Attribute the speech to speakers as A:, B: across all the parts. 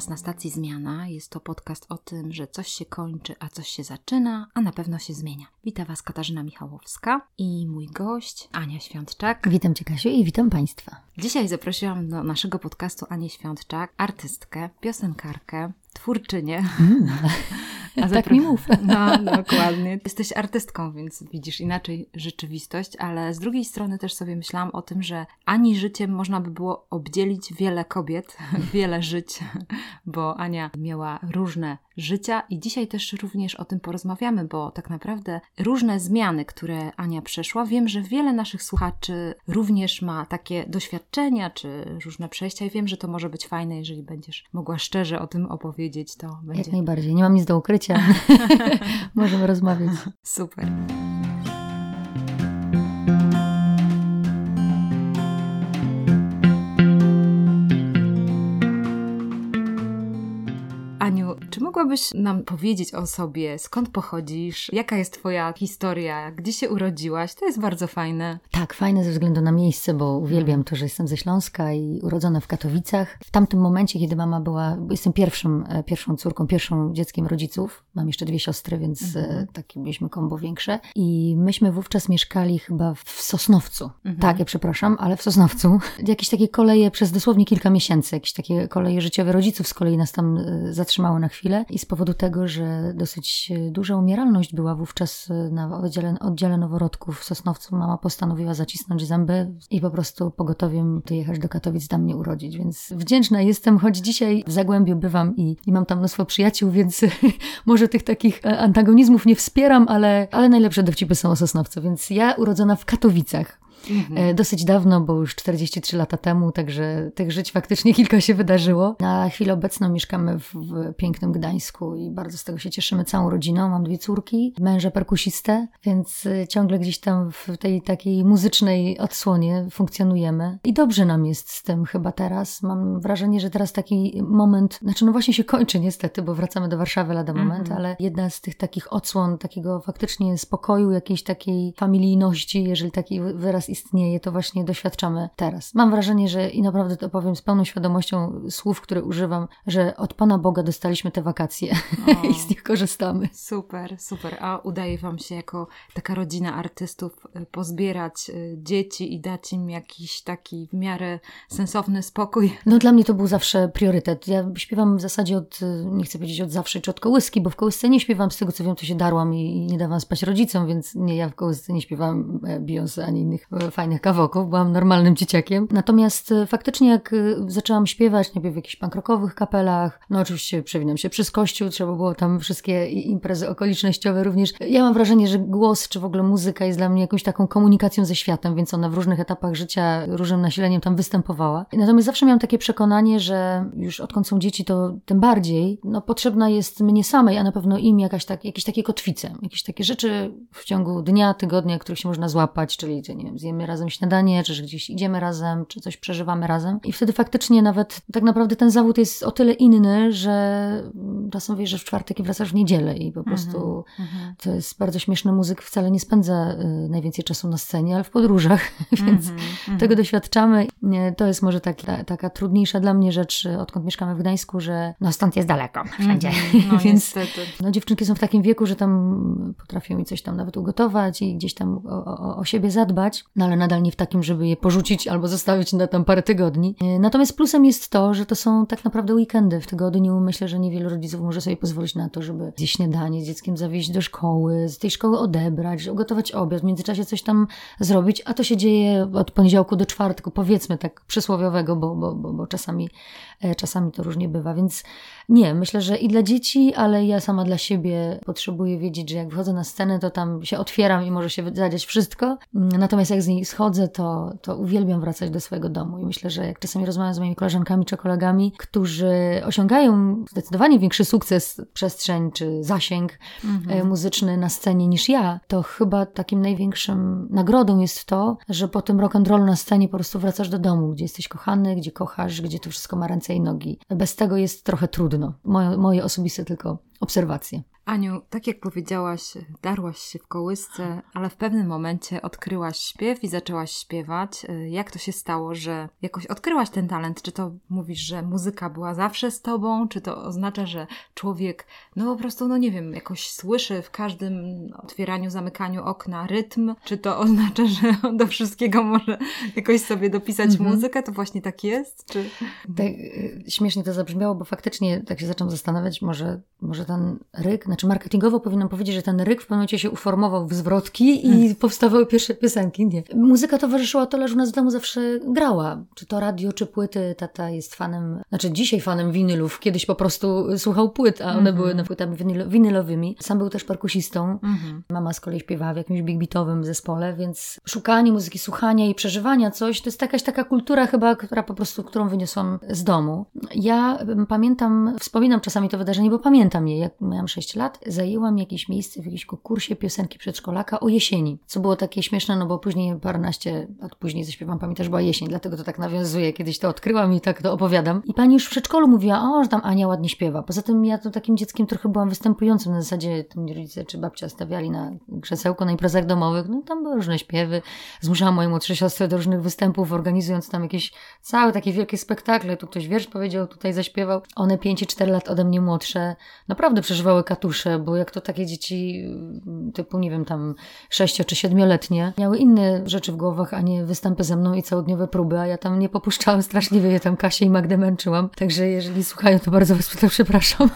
A: Was na stacji Zmiana. Jest to podcast o tym, że coś się kończy, a coś się zaczyna, a na pewno się zmienia. Witam Was Katarzyna Michałowska i mój gość Ania Świątczak.
B: Witam Cię Kasiu i witam Państwa.
A: Dzisiaj zaprosiłam do naszego podcastu Anię Świątczak, artystkę, piosenkarkę, twórczynię. Mm.
B: A tak mi mów.
A: No, dokładnie. Jesteś artystką, więc widzisz inaczej rzeczywistość, ale z drugiej strony też sobie myślałam o tym, że ani życiem można by było obdzielić wiele kobiet, wiele żyć, bo Ania miała różne życia i dzisiaj też również o tym porozmawiamy, bo tak naprawdę różne zmiany, które Ania przeszła, wiem, że wiele naszych słuchaczy również ma takie doświadczenia czy różne przejścia i wiem, że to może być fajne, jeżeli będziesz mogła szczerze o tym opowiedzieć, to będzie...
B: Jak najbardziej, nie mam nic do ukrycia. Możemy rozmawiać.
A: Super. Mogłabyś nam powiedzieć o sobie, skąd pochodzisz, jaka jest Twoja historia, gdzie się urodziłaś? To jest bardzo fajne.
B: Tak, fajne ze względu na miejsce, bo uwielbiam to, że jestem ze Śląska i urodzona w Katowicach. W tamtym momencie, kiedy mama była, jestem pierwszym, e, pierwszą córką, pierwszą dzieckiem rodziców. Mam jeszcze dwie siostry, więc e, mhm. takie byliśmy kombo większe. I myśmy wówczas mieszkali chyba w Sosnowcu. Mhm. Tak, ja przepraszam, ale w Sosnowcu. Jakieś takie koleje przez dosłownie kilka miesięcy, jakieś takie koleje życiowe rodziców z kolei nas tam e, zatrzymały na chwilę i z powodu tego, że dosyć duża umieralność była wówczas na oddziale, oddziale noworodków w Sosnowcu, mama postanowiła zacisnąć zęby i po prostu pogotowiem jechać do Katowic, tam mnie urodzić, więc wdzięczna jestem, choć dzisiaj w Zagłębiu bywam i, i mam tam mnóstwo przyjaciół, więc może tych takich e, antagonizmów nie wspieram, ale, ale najlepsze dowcipy są o Sosnowcu, więc ja urodzona w Katowicach, Mhm. Dosyć dawno, bo już 43 lata temu, także tych żyć faktycznie kilka się wydarzyło. Na chwilę obecną mieszkamy w, w, pięknym Gdańsku i bardzo z tego się cieszymy całą rodziną. Mam dwie córki, męża perkusistę, więc y, ciągle gdzieś tam w tej takiej muzycznej odsłonie funkcjonujemy. I dobrze nam jest z tym chyba teraz. Mam wrażenie, że teraz taki moment, znaczy no właśnie się kończy niestety, bo wracamy do Warszawy lada moment, mhm. ale jedna z tych takich odsłon takiego faktycznie spokoju, jakiejś takiej familijności, jeżeli taki wyraz istnieje, to właśnie doświadczamy teraz. Mam wrażenie, że i naprawdę to powiem z pełną świadomością słów, które używam, że od Pana Boga dostaliśmy te wakacje o, i z nich korzystamy.
A: Super, super. A udaje Wam się jako taka rodzina artystów y, pozbierać y, dzieci i dać im jakiś taki w miarę sensowny spokój?
B: No dla mnie to był zawsze priorytet. Ja śpiewam w zasadzie od, y, nie chcę powiedzieć od zawsze, czy od kołyski, bo w kołysce nie śpiewam, z tego co wiem, to się darłam i, nie dawałam spać rodzicom, więc nie, ja w kołysce nie śpiewam e, Beyoncé ani innych fajnych kawałków, byłam normalnym dzieciakiem. Natomiast e, faktycznie jak e, zaczęłam śpiewać, najpierw w jakichś pankrokowych kapelach, no oczywiście przewinam się przez kościół, trzeba było tam wszystkie imprezy okolicznościowe również. Ja mam wrażenie, że głos, czy w ogóle muzyka jest dla mnie jakąś taką komunikacją ze światem, więc ona w różnych etapach życia różnym nasileniem tam występowała. Natomiast zawsze miałam takie przekonanie, że już odkąd są dzieci, to tym bardziej, no potrzebna jest mnie samej, a na pewno im jakaś tak, jakieś takie kotwice, jakieś takie rzeczy w ciągu dnia, tygodnia, których się można złapać, czyli, nie wiem, zjemy razem śniadanie, czy że gdzieś idziemy razem, czy coś przeżywamy razem. I wtedy faktycznie nawet tak naprawdę ten zawód jest o tyle inny, że czasem wiesz, że w czwartek i wracasz w niedzielę i po prostu mm-hmm. to jest bardzo śmieszny muzyk, wcale nie spędza y, najwięcej czasu na scenie, ale w podróżach, więc mm-hmm. tego doświadczamy. To jest może taka, taka trudniejsza dla mnie rzecz, odkąd mieszkamy w Gdańsku, że no stąd jest daleko, wszędzie. No, więc no, dziewczynki są w takim wieku, że tam potrafią mi coś tam nawet ugotować i gdzieś tam o, o, o siebie zadbać, no ale nadal nie w takim, żeby je porzucić albo zostawić na tam parę tygodni. E, natomiast plusem jest to, że to są tak naprawdę weekendy w tygodniu. Myślę, że niewielu rodziców może sobie pozwolić na to, żeby zjeść śniadanie z dzieckiem zawieźć do szkoły, z tej szkoły odebrać, ugotować obiad, w międzyczasie coś tam zrobić, a to się dzieje od poniedziałku do czwartku, powiedzmy tak przysłowiowego, bo, bo, bo, bo czasami, czasami to różnie bywa, więc nie, myślę, że i dla dzieci, ale ja sama dla siebie potrzebuję wiedzieć, że jak wchodzę na scenę, to tam się otwieram i może się zadziać wszystko. Natomiast jak z niej schodzę, to, to uwielbiam wracać do swojego domu. I myślę, że jak czasami rozmawiam z moimi koleżankami czy kolegami, którzy osiągają zdecydowanie większy sukces, przestrzeń czy zasięg mhm. E, muzyczny na scenie niż ja, to chyba takim największym nagrodą jest to, że po tym rock and roll na scenie po prostu wracasz do domu, gdzie jesteś kochany, gdzie kochasz, gdzie to wszystko ma ręce i nogi. Bez tego jest trochę trudno. Moje, moje osobiste tylko obserwacje.
A: Aniu, tak jak powiedziałaś, darłaś się w kołysce, ale w pewnym momencie odkryłaś śpiew i zaczęłaś śpiewać. Jak to się stało, że jakoś odkryłaś ten talent? Czy to mówisz, że muzyka była zawsze z tobą? Czy to oznacza, że człowiek, no po prostu, no nie wiem, jakoś słyszy w każdym otwieraniu, zamykaniu okna rytm? Czy to oznacza, że do wszystkiego może jakoś sobie dopisać mhm. muzykę? To właśnie tak jest? Czy...
B: Tak, y, śmiesznie to zabrzmiało, bo faktycznie tak się zaczęłam zastanawiać, może, może ten ryk, znaczy marketingowo powinnam powiedzieć, że ten ryk w pewnym momencie się uformował w zwrotki i hmm. powstawały pierwsze piosenki. Nie. Muzyka towarzyszyła tyle, że u nas w domu zawsze grała. Czy to radio, czy płyty. Tata jest fanem, znaczy dzisiaj fanem winylów. Kiedyś po prostu słuchał płyt, a one mm -hmm. były na płytami winylowymi. Sam był też perkusistą. Mm -hmm. Mama z kolei śpiewała w jakimś big beatowym zespole, więc szukanie muzyki, słuchania i przeżywania coś, to jest jakaś taka kultura chyba, która po prostu, którą wyniosłam z domu. Ja pamiętam, wspominam czasami to wydarzenie, bo pamiętam je, jak miałam 6 lat, zajęłam jakieś miejsce w jakimś konkursie piosenki przedszkolaka o jesieni, co było takie śmieszne, no bo później, paręnaście lat później zaśpiewam, pamiętasz, była jesień, dlatego to tak nawiązuje. Kiedyś to odkryłam i tak to opowiadam. I pani już w przedszkolu mówiła, o, że tam Ania ładnie śpiewa. Poza tym ja to takim dzieckiem trochę byłam występującym, na zasadzie to mnie rodzice czy babcia stawiali na krzesełko na imprezach domowych, no tam były różne śpiewy. Zmuszałam moje młodsze siostry do różnych występów, organizując tam jakieś całe takie wielkie spektakle. Tu ktoś wiersz powiedział, tutaj zaśpiewał. One 5 4 lat ode mnie młodsze naprawdę przeżywały katusze, bo jak to takie dzieci typu, nie wiem, tam 6 czy 7-letnie, miały inne rzeczy w głowach, a nie występy ze mną i całodniowe próby, a ja tam nie popuszczałam straszliwie, ja tam Kasię i Magdę męczyłam. Także jeżeli słuchają, to bardzo was to przepraszam.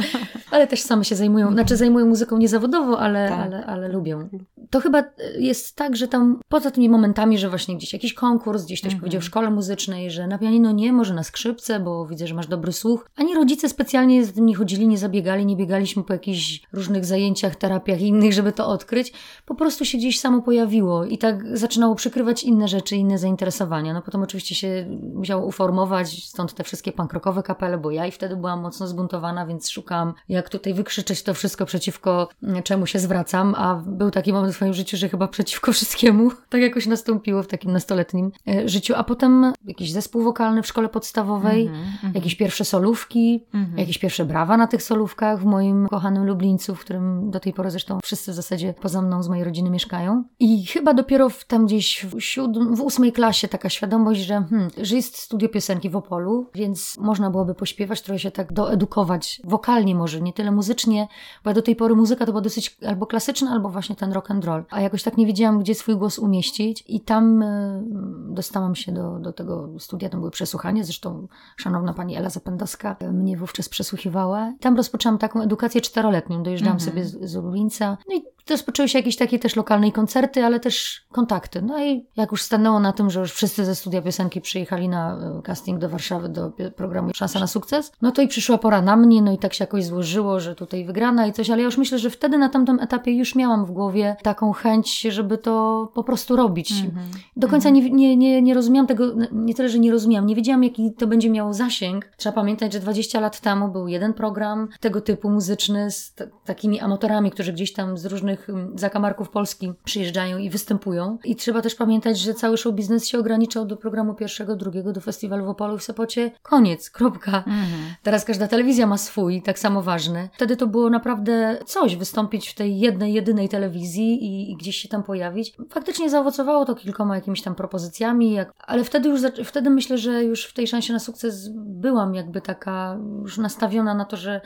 B: ale też same się zajmują, znaczy zajmują muzyką niezawodowo, ale, tak. ale, ale lubią. To chyba jest tak, że tam poza tymi momentami, że właśnie gdzieś jakiś konkurs, gdzieś ktoś mhm. powiedział w szkole muzycznej, że na pianino nie, może na skrzypce, bo widzę, że masz dobry słuch. Ani rodzice specjalnie z tym nie chodzili, nie zabiegali, nie biegaliśmy po jakichś różnych zajęciach, terapiach innych, żeby to odkryć. Po prostu się gdzieś samo pojawiło i tak zaczynało przykrywać inne rzeczy, inne zainteresowania. No potem oczywiście się musiało uformować, stąd te wszystkie pankrokowe kapele, bo ja i wtedy byłam mocno zbuntowana, więc szukałam, jak tutaj wykrzyczeć to wszystko przeciwko mm, czemu się zwracam, a był taki moment w swoim życiu, że chyba przeciwko wszystkiemu. Tak jakoś nastąpiło w takim nastoletnim e, życiu, a potem jakiś zespół wokalny w szkole podstawowej, mm -hmm. jakieś pierwsze solówki, mm -hmm. jakieś pierwsze brawa na tych solówkach w moim kochanym Lublińcu, w którym do tej pory zresztą wszyscy w zasadzie poza mną z mojej rodziny mieszkają. I chyba dopiero w, tam gdzieś w, siódm, w ósmej klasie taka świadomość, że, hmm, że jest studio piosenki w Opolu, więc można byłoby pośpiewać, trochę się tak doedukować wokalnie może, nie tyle muzycznie, bo do tej pory muzyka to była dosyć albo klasyczna, albo właśnie ten rock and roll. A jakoś tak nie wiedziałam, gdzie swój głos umieścić i tam y, dostałam się do, do tego studia, tam były przesłuchania, zresztą szanowna pani Ela Zapędowska mnie wówczas przesłuchiwała. Tam rozpoczęłam taką edukację czteroletnią, dojeżdżałam -hmm. sobie z, z Lublińca, no i Rozpoczęły się jakieś takie też lokalne koncerty, ale też kontakty. No i jak już stanęło na tym, że już wszyscy ze studia piosenki przyjechali na e, casting do Warszawy, do programu Szansa na sukces, no to i przyszła pora na mnie, no i tak się jakoś złożyło, że tutaj wygrana i coś, ale ja już myślę, że wtedy na tamtym etapie już miałam w głowie taką chęć, żeby to po prostu robić. -hmm. Do końca -hmm. nie, nie, nie, nie rozumiałam tego, nie tyle, że nie rozumiałam, nie wiedziałam, jaki to będzie miało zasięg. Trzeba pamiętać, że 20 lat temu był jeden program tego typu muzyczny z takimi amatorami, którzy gdzieś tam z różnych różnych zakamarków Polski przyjeżdżają i występują. I trzeba też pamiętać, że cały show biznes się ograniczał do programu pierwszego, drugiego, do festiwalu w Opolu i w Sopocie. Koniec, kropka. Mhm. Teraz każda telewizja ma swój, tak samo ważny. Wtedy to było naprawdę coś, wystąpić w tej jednej, jedynej telewizji i, i gdzieś się tam pojawić. Faktycznie zaowocowało to kilkoma jakimiś tam propozycjami, jak... ale wtedy już, wtedy myślę, że już w tej szansie na sukces byłam jakby taka już nastawiona na to, że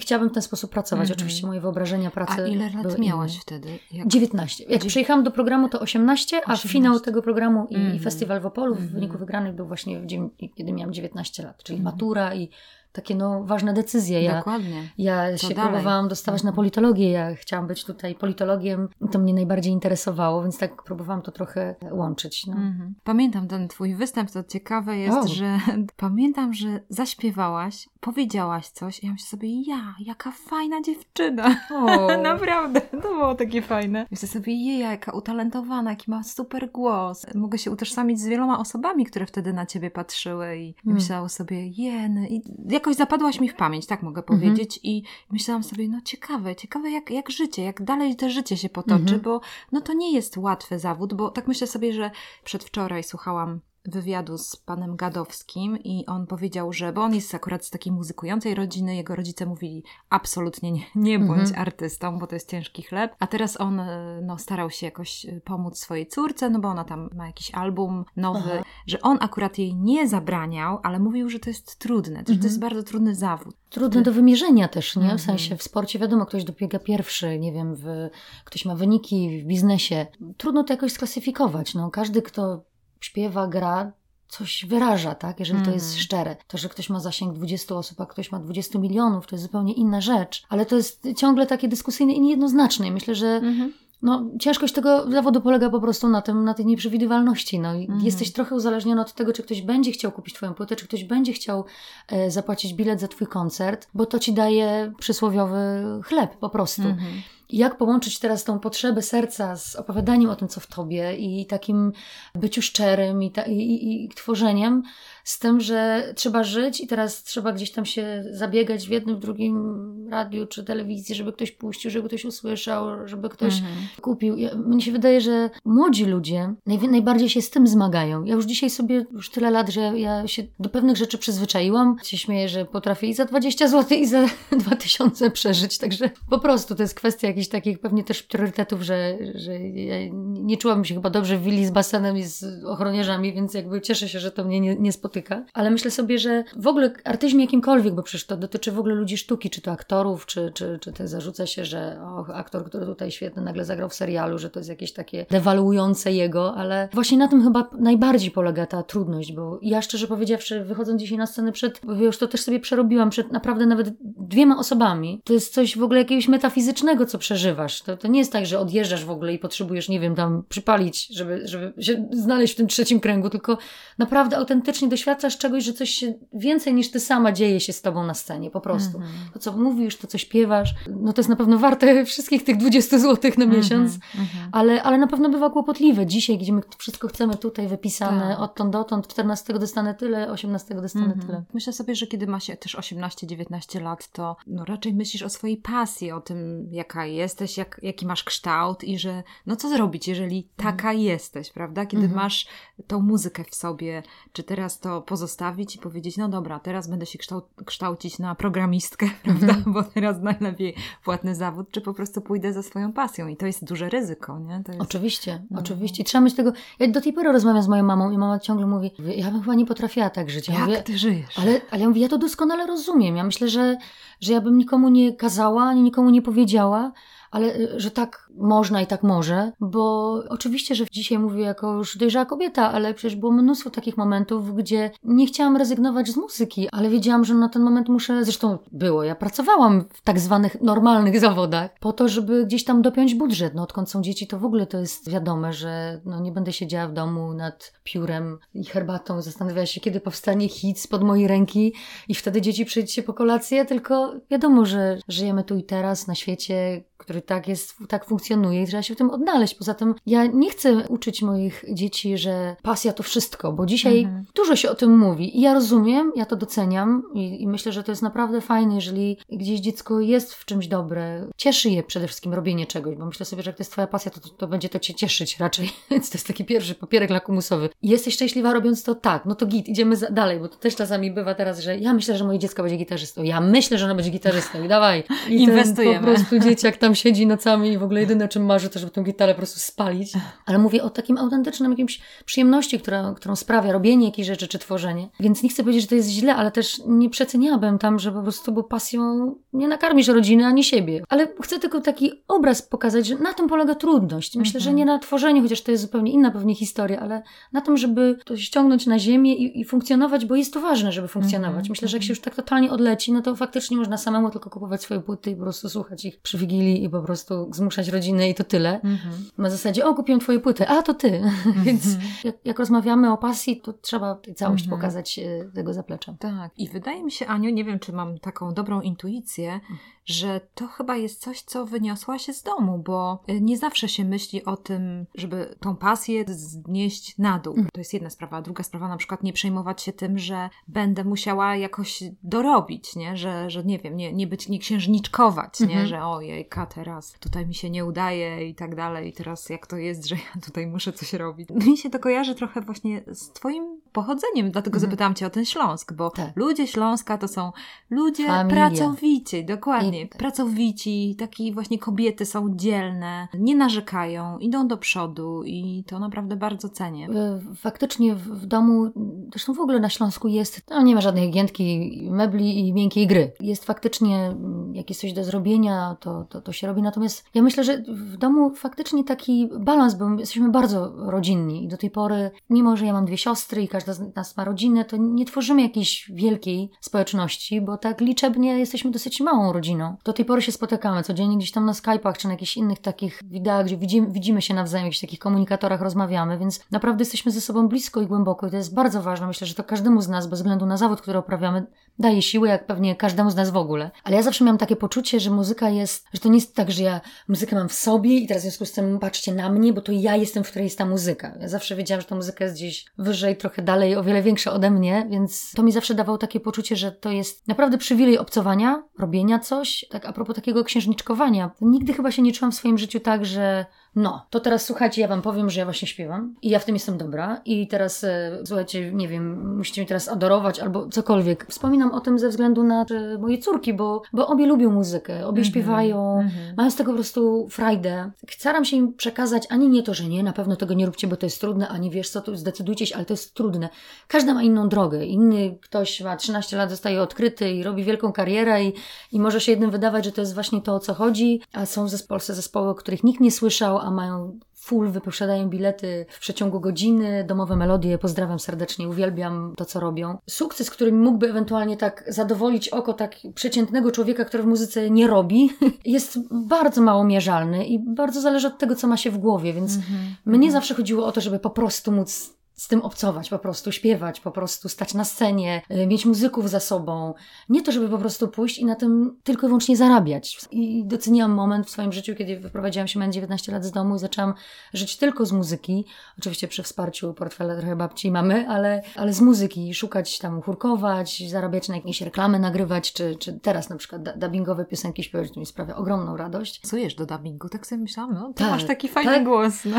B: chciałabym w ten sposób pracować. Mm -hmm. Oczywiście moje wyobrażenia pracy.
A: A ile lat miałaś inne. wtedy?
B: Jak... 19. Jak przyjechałam do programu to 18, 18. a finał tego programu i, mm -hmm. festiwal w Opolu mm -hmm. w wyniku mhm. wygranych był właśnie, kiedy miałam 19 lat, czyli mhm. matura i takie no, ważne decyzje. Ja,
A: Dokładnie.
B: Ja się dalej. próbowałam dostawać na politologię, ja chciałam być tutaj politologiem, to mnie najbardziej interesowało, więc tak próbowałam to trochę łączyć. No. Mhm.
A: Pamiętam ten twój występ, to ciekawe jest, o. że pamiętam, że zaśpiewałaś, powiedziałaś coś i ja myślę sobie, ja, jaka fajna dziewczyna. Naprawdę, to było takie fajne. Myślę sobie, jej, jaka utalentowana, jaki ma super głos. Mogę się utożsamić z wieloma osobami, które wtedy na ciebie patrzyły i hmm. myślały sobie, jeny. I jakoś zapadłaś mi w pamięć, tak mogę mhm. powiedzieć. I myślałam sobie, no ciekawe, ciekawe jak, jak życie, jak dalej to życie się potoczy, mhm. bo no to nie jest łatwy zawód, bo tak myślę sobie, że przedwczoraj słuchałam wywiadu z panem Gadowskim i on powiedział, że, bo on jest akurat z takiej muzykującej rodziny, jego rodzice mówili absolutnie nie, nie bądź mhm. artystą, bo to jest ciężki chleb, a teraz on e, no, starał się jakoś e, pomóc swojej córce, no bo ona tam ma jakiś album nowy, Aha. że on akurat jej nie zabraniał, ale mówił, że to jest trudne, mhm. że to jest mhm. bardzo trudny zawód.
B: Trudne do wymierzenia też, nie? W mhm. sensie w sporcie wiadomo, ktoś dobiega pierwszy, nie wiem, w, ktoś ma wyniki w biznesie. Trudno to jakoś sklasyfikować, no. Każdy, kto śpiewa, gra, coś wyraża, tak? Jeżeli to jest mhm. szczere. To, że ktoś ma zasięg 20 osób, a ktoś ma 20 milionów, to jest zupełnie inna rzecz. Ale to jest ciągle takie dyskusyjne i niejednoznaczne. Myślę, że mhm. no, ciężkość tego zawodu polega po prostu na tym, na tej nieprzewidywalności. No, mhm. Jesteś trochę uzależniony od tego, czy ktoś będzie chciał kupić twoją płytę, czy ktoś będzie chciał e, zapłacić bilet za twój koncert, bo to ci daje przysłowiowy chleb po prostu. Mhm jak połączyć teraz tą potrzebę serca z opowiadaniem o tym, co w tobie i takim byciu szczerym i, ta, i, i, i tworzeniem, z tym, że trzeba żyć i teraz trzeba gdzieś tam się zabiegać w jednym, w drugim radiu czy telewizji, żeby ktoś puścił, żeby ktoś usłyszał, żeby ktoś mhm. kupił. Ja, mnie się wydaje, że młodzi ludzie naj, najbardziej się z tym zmagają. Ja już dzisiaj sobie, już tyle lat, że ja się do pewnych rzeczy przyzwyczaiłam. Się śmieję, że potrafię i za 20 zł i za 2000 przeżyć, także po prostu to jest kwestia jakichś takich pewnie też priorytetów, że, że ja nie czułam się chyba dobrze w willi z basenem i z ochroniarzami, więc jakby cieszę się, że to mnie nie, nie spotyka spotyka, ale myślę sobie, że w ogóle artyzmie jakimkolwiek, bo przecież to dotyczy w ogóle ludzi sztuki, czy to aktorów, czy, czy, czy to zarzuca się, że o, aktor, który tutaj świetny nagle zagrał w serialu, że to jest jakieś takie dewaluujące jego, ale właśnie na tym chyba najbardziej polega ta trudność, bo ja szczerze powiedziawszy, wychodząc dzisiaj na scenę przed, już to też sobie przerobiłam, przed naprawdę nawet dwiema osobami, to jest coś w ogóle jakiegoś metafizycznego, co przeżywasz. To, to nie jest tak, że odjeżdżasz w ogóle i potrzebujesz, nie wiem, tam przypalić, żeby, żeby się znaleźć w tym trzecim kręgu, tylko naprawdę autentycznie doświadczać doświadczasz czegoś, że coś się więcej niż ty sama dzieje się z tobą na scenie, po prostu. Mm -hmm. To, co mówisz, to, co śpiewasz, no to jest na pewno warte wszystkich tych 20 zł na mhm, miesiąc, mm -hmm. ale, ale na pewno bywa kłopotliwe. Dzisiaj, gdzie my wszystko chcemy tutaj wypisane, tak. odtąd dotąd, 14 dostanę tyle, 18 dostanę mm -hmm. tyle.
A: Myślę sobie, że kiedy ma się też 18-19 lat, to no raczej myślisz o swojej pasji, o tym, jaka jesteś, jak, jaki masz kształt i że no co zrobić, jeżeli taka mhm. jesteś, prawda? Kiedy mhm. masz tą muzykę w sobie, czy teraz to pozostawić i powiedzieć, no dobra, teraz będę się kształ kształcić na programistkę, prawda, mm. bo teraz najlepiej płatny zawód, czy po prostu pójdę za swoją pasją i to jest duże ryzyko, nie? Jest...
B: Oczywiście, no. oczywiście. Trzeba mieć tego, ja do tej pory rozmawiam z moją mamą i mama ciągle mówi, ja bym chyba nie potrafiła tak żyć.
A: Ja Jak mówię, ty żyjesz?
B: Ale, ale ja mówię, ja to doskonale rozumiem. Ja myślę, że, że ja bym nikomu nie kazała, ani nikomu nie powiedziała, ale y, że tak można i tak może, bo oczywiście, że dzisiaj mówię jako już dojrzała kobieta, ale przecież było mnóstwo takich momentów, gdzie nie chciałam rezygnować z muzyki, ale wiedziałam, że na ten moment muszę, zresztą było, ja pracowałam w tak zwanych normalnych zawodach, po to, żeby gdzieś tam dopiąć budżet. No odkąd są dzieci, to w ogóle to jest wiadome, że no, nie będę siedziała w domu nad piórem i herbatą, zastanawiała się, kiedy powstanie hit spod mojej ręki i wtedy dzieci przyjdzie po kolację, tylko wiadomo, że żyjemy tu i teraz na świecie, który tak jest, tak funkcjonuje i trzeba się w tym odnaleźć. Poza tym ja nie chcę uczyć moich dzieci, że pasja to wszystko, bo dzisiaj mhm. dużo się o tym mówi i ja rozumiem, ja to doceniam i, i, myślę, że to jest naprawdę fajne, jeżeli gdzieś dziecko jest w czymś dobre, cieszy je przede wszystkim robienie czegoś, bo myślę sobie, że jak to jest twoja pasja, to, to, to będzie to cię cieszyć raczej, więc to jest taki pierwszy papierek lakumusowy. I jesteś szczęśliwa robiąc to tak, no to git, idziemy za, dalej, bo to też czasami bywa teraz, że ja myślę, że moje dziecko będzie gitarzystą, ja myślę, że ono będzie gitarzystą i dawaj. I
A: Inwestujemy.
B: po prostu dzieciak tam siedzi nocami i w ogóle jedyne czym marzy to, żeby tę gitarę po prostu spalić. Ale mówię o takim autentycznym jakimś przyjemności, która, którą sprawia robienie jakiejś rzeczy czy tworzenie. Więc nie chcę powiedzieć, że to jest źle, ale też nie przeceniałabym tam, że po prostu bo pasją nie nakarmisz rodziny ani siebie. Ale chcę tylko taki obraz pokazać, że na tym polega trudność. Myślę, że mhm. nie na tworzeniu, chociaż to jest zupełnie inna pewnie historia, ale na tym, żeby to ściągnąć na ziemię i, i funkcjonować, bo jest to ważne, żeby funkcjonować. Mhm. Myślę, że jak się już tak totalnie odleci, no to faktycznie można samemu tylko kupować swoje płyty i po prostu słuchać ich przy Wigilii i po prostu zmuszać rodzinę i to tyle. Mhm. Na zasadzie, o, kupiłem twoje płyty, a to ty. Mhm. Więc jak, jak, rozmawiamy o pasji, to trzeba całość mhm. pokazać e, tego zaplecza.
A: Tak. I wydaje mi się, Aniu, nie wiem, czy mam taką dobrą intuicję, mhm że to chyba jest coś, co wyniosła się z domu, bo y, nie zawsze się myśli o tym, żeby tą pasję znieść na dół. Mhm. To jest jedna sprawa. Druga sprawa, na przykład nie przejmować się tym, że będę musiała jakoś dorobić, nie? Że, że nie wiem, nie, nie być, nie księżniczkować, nie? Mhm. Że ojej, teraz tutaj mi się nie udaje i tak dalej, i teraz jak to jest, że ja tutaj muszę coś robić. Mi się to kojarzy trochę właśnie z twoim pochodzeniem, dlatego mhm. zapytałam cię o ten Śląsk, bo tak. ludzie Śląska to są ludzie Familia. pracowici, dokładnie, I... pracowici, taki właśnie kobiety są dzielne, nie narzekają, idą do przodu i to naprawdę bardzo cenię.
B: Faktycznie w domu, zresztą w ogóle na Śląsku jest, no nie ma żadnej giętki mebli i miękkiej gry. Jest faktycznie mm, jakieś coś do zrobienia, to, to, to się robi. Natomiast ja myślę, że w domu faktycznie taki balans, bo jesteśmy bardzo rodzinni i do tej pory, mimo że ja mam dwie siostry i każda z nas ma rodzinę, to nie tworzymy jakiejś wielkiej społeczności, bo tak liczebnie jesteśmy dosyć małą rodziną. Do tej pory się spotykamy codziennie gdzieś tam na Skype'ach czy na jakichś innych takich wideach, gdzie widzimy, widzimy się nawzajem, w jakichś takich komunikatorach rozmawiamy, więc naprawdę jesteśmy ze sobą blisko i głęboko i to jest bardzo ważne. Myślę, że to każdemu z nas, bez względu na zawód, który uprawiamy, daje siły, jak pewnie każdemu z nas w ogóle. Ale ja zawsze miałam takie poczucie, że muzyka jest, że to nie jest tak, że ja muzykę mam w sobie i teraz w związku z tym patrzcie na mnie, bo to ja jestem, w której jest ta muzyka. Ja zawsze wiedziałam, że ta muzyka jest gdzieś wyżej, trochę dalej, o wiele większa ode mnie, więc to mi zawsze dawało takie poczucie, że to jest naprawdę przywilej obcowania, robienia coś. Tak a propos takiego księżniczkowania. Nigdy chyba się nie czułam w swoim życiu tak, że no, to teraz słuchajcie, ja wam powiem, że ja właśnie śpiewam i ja w tym jestem dobra i teraz e, słuchajcie, nie wiem, musicie mnie teraz adorować albo cokolwiek. Wspominam o tym ze względu na e, moje córki, bo, bo obie lubią muzykę, obie mm -hmm, śpiewają, mm -hmm. mają z tego po prostu frajdę. Staram się im przekazać ani nie to, że nie, na pewno tego nie róbcie, bo to jest trudne, ani wiesz co, tu zdecydujcie się, ale to jest trudne. Każda ma inną drogę. Inny ktoś ma 13 lat, zostaje odkryty i robi wielką karierę i, i może się jednym wydawać, że to jest właśnie to, o co chodzi, a są w Polsce zespoły, o których nikt nie słyszał, a mają full, wyposiadają bilety w przeciągu godziny, domowe melodie, pozdrawiam serdecznie, uwielbiam to, co robią. Sukces, który mógłby ewentualnie tak zadowolić oko tak przeciętnego człowieka, który w muzyce nie robi, jest bardzo mało mierzalny i bardzo zależy od tego, co ma się w głowie, więc mm -hmm. mnie zawsze chodziło o to, żeby po prostu móc z tym obcować, po prostu śpiewać, po prostu stać na scenie, y, mieć muzyków za sobą. Nie to, żeby po prostu pójść i na tym tylko i wyłącznie zarabiać. I doceniłam moment w swoim życiu, kiedy wyprowadziłam się, mając 19 lat z domu i zaczęłam żyć tylko z muzyki. Oczywiście przy wsparciu portfela trochę babci i mamy, ale, ale z muzyki. Szukać tam, chórkować, zarabiać na jakieś reklamy, nagrywać, czy, czy teraz na przykład dubbingowe piosenki śpiewać, to mi sprawia ogromną radość.
A: Co jesz do dubbingu? Tak sobie myślałam, no, ty tak, masz taki fajny tak. głos. No.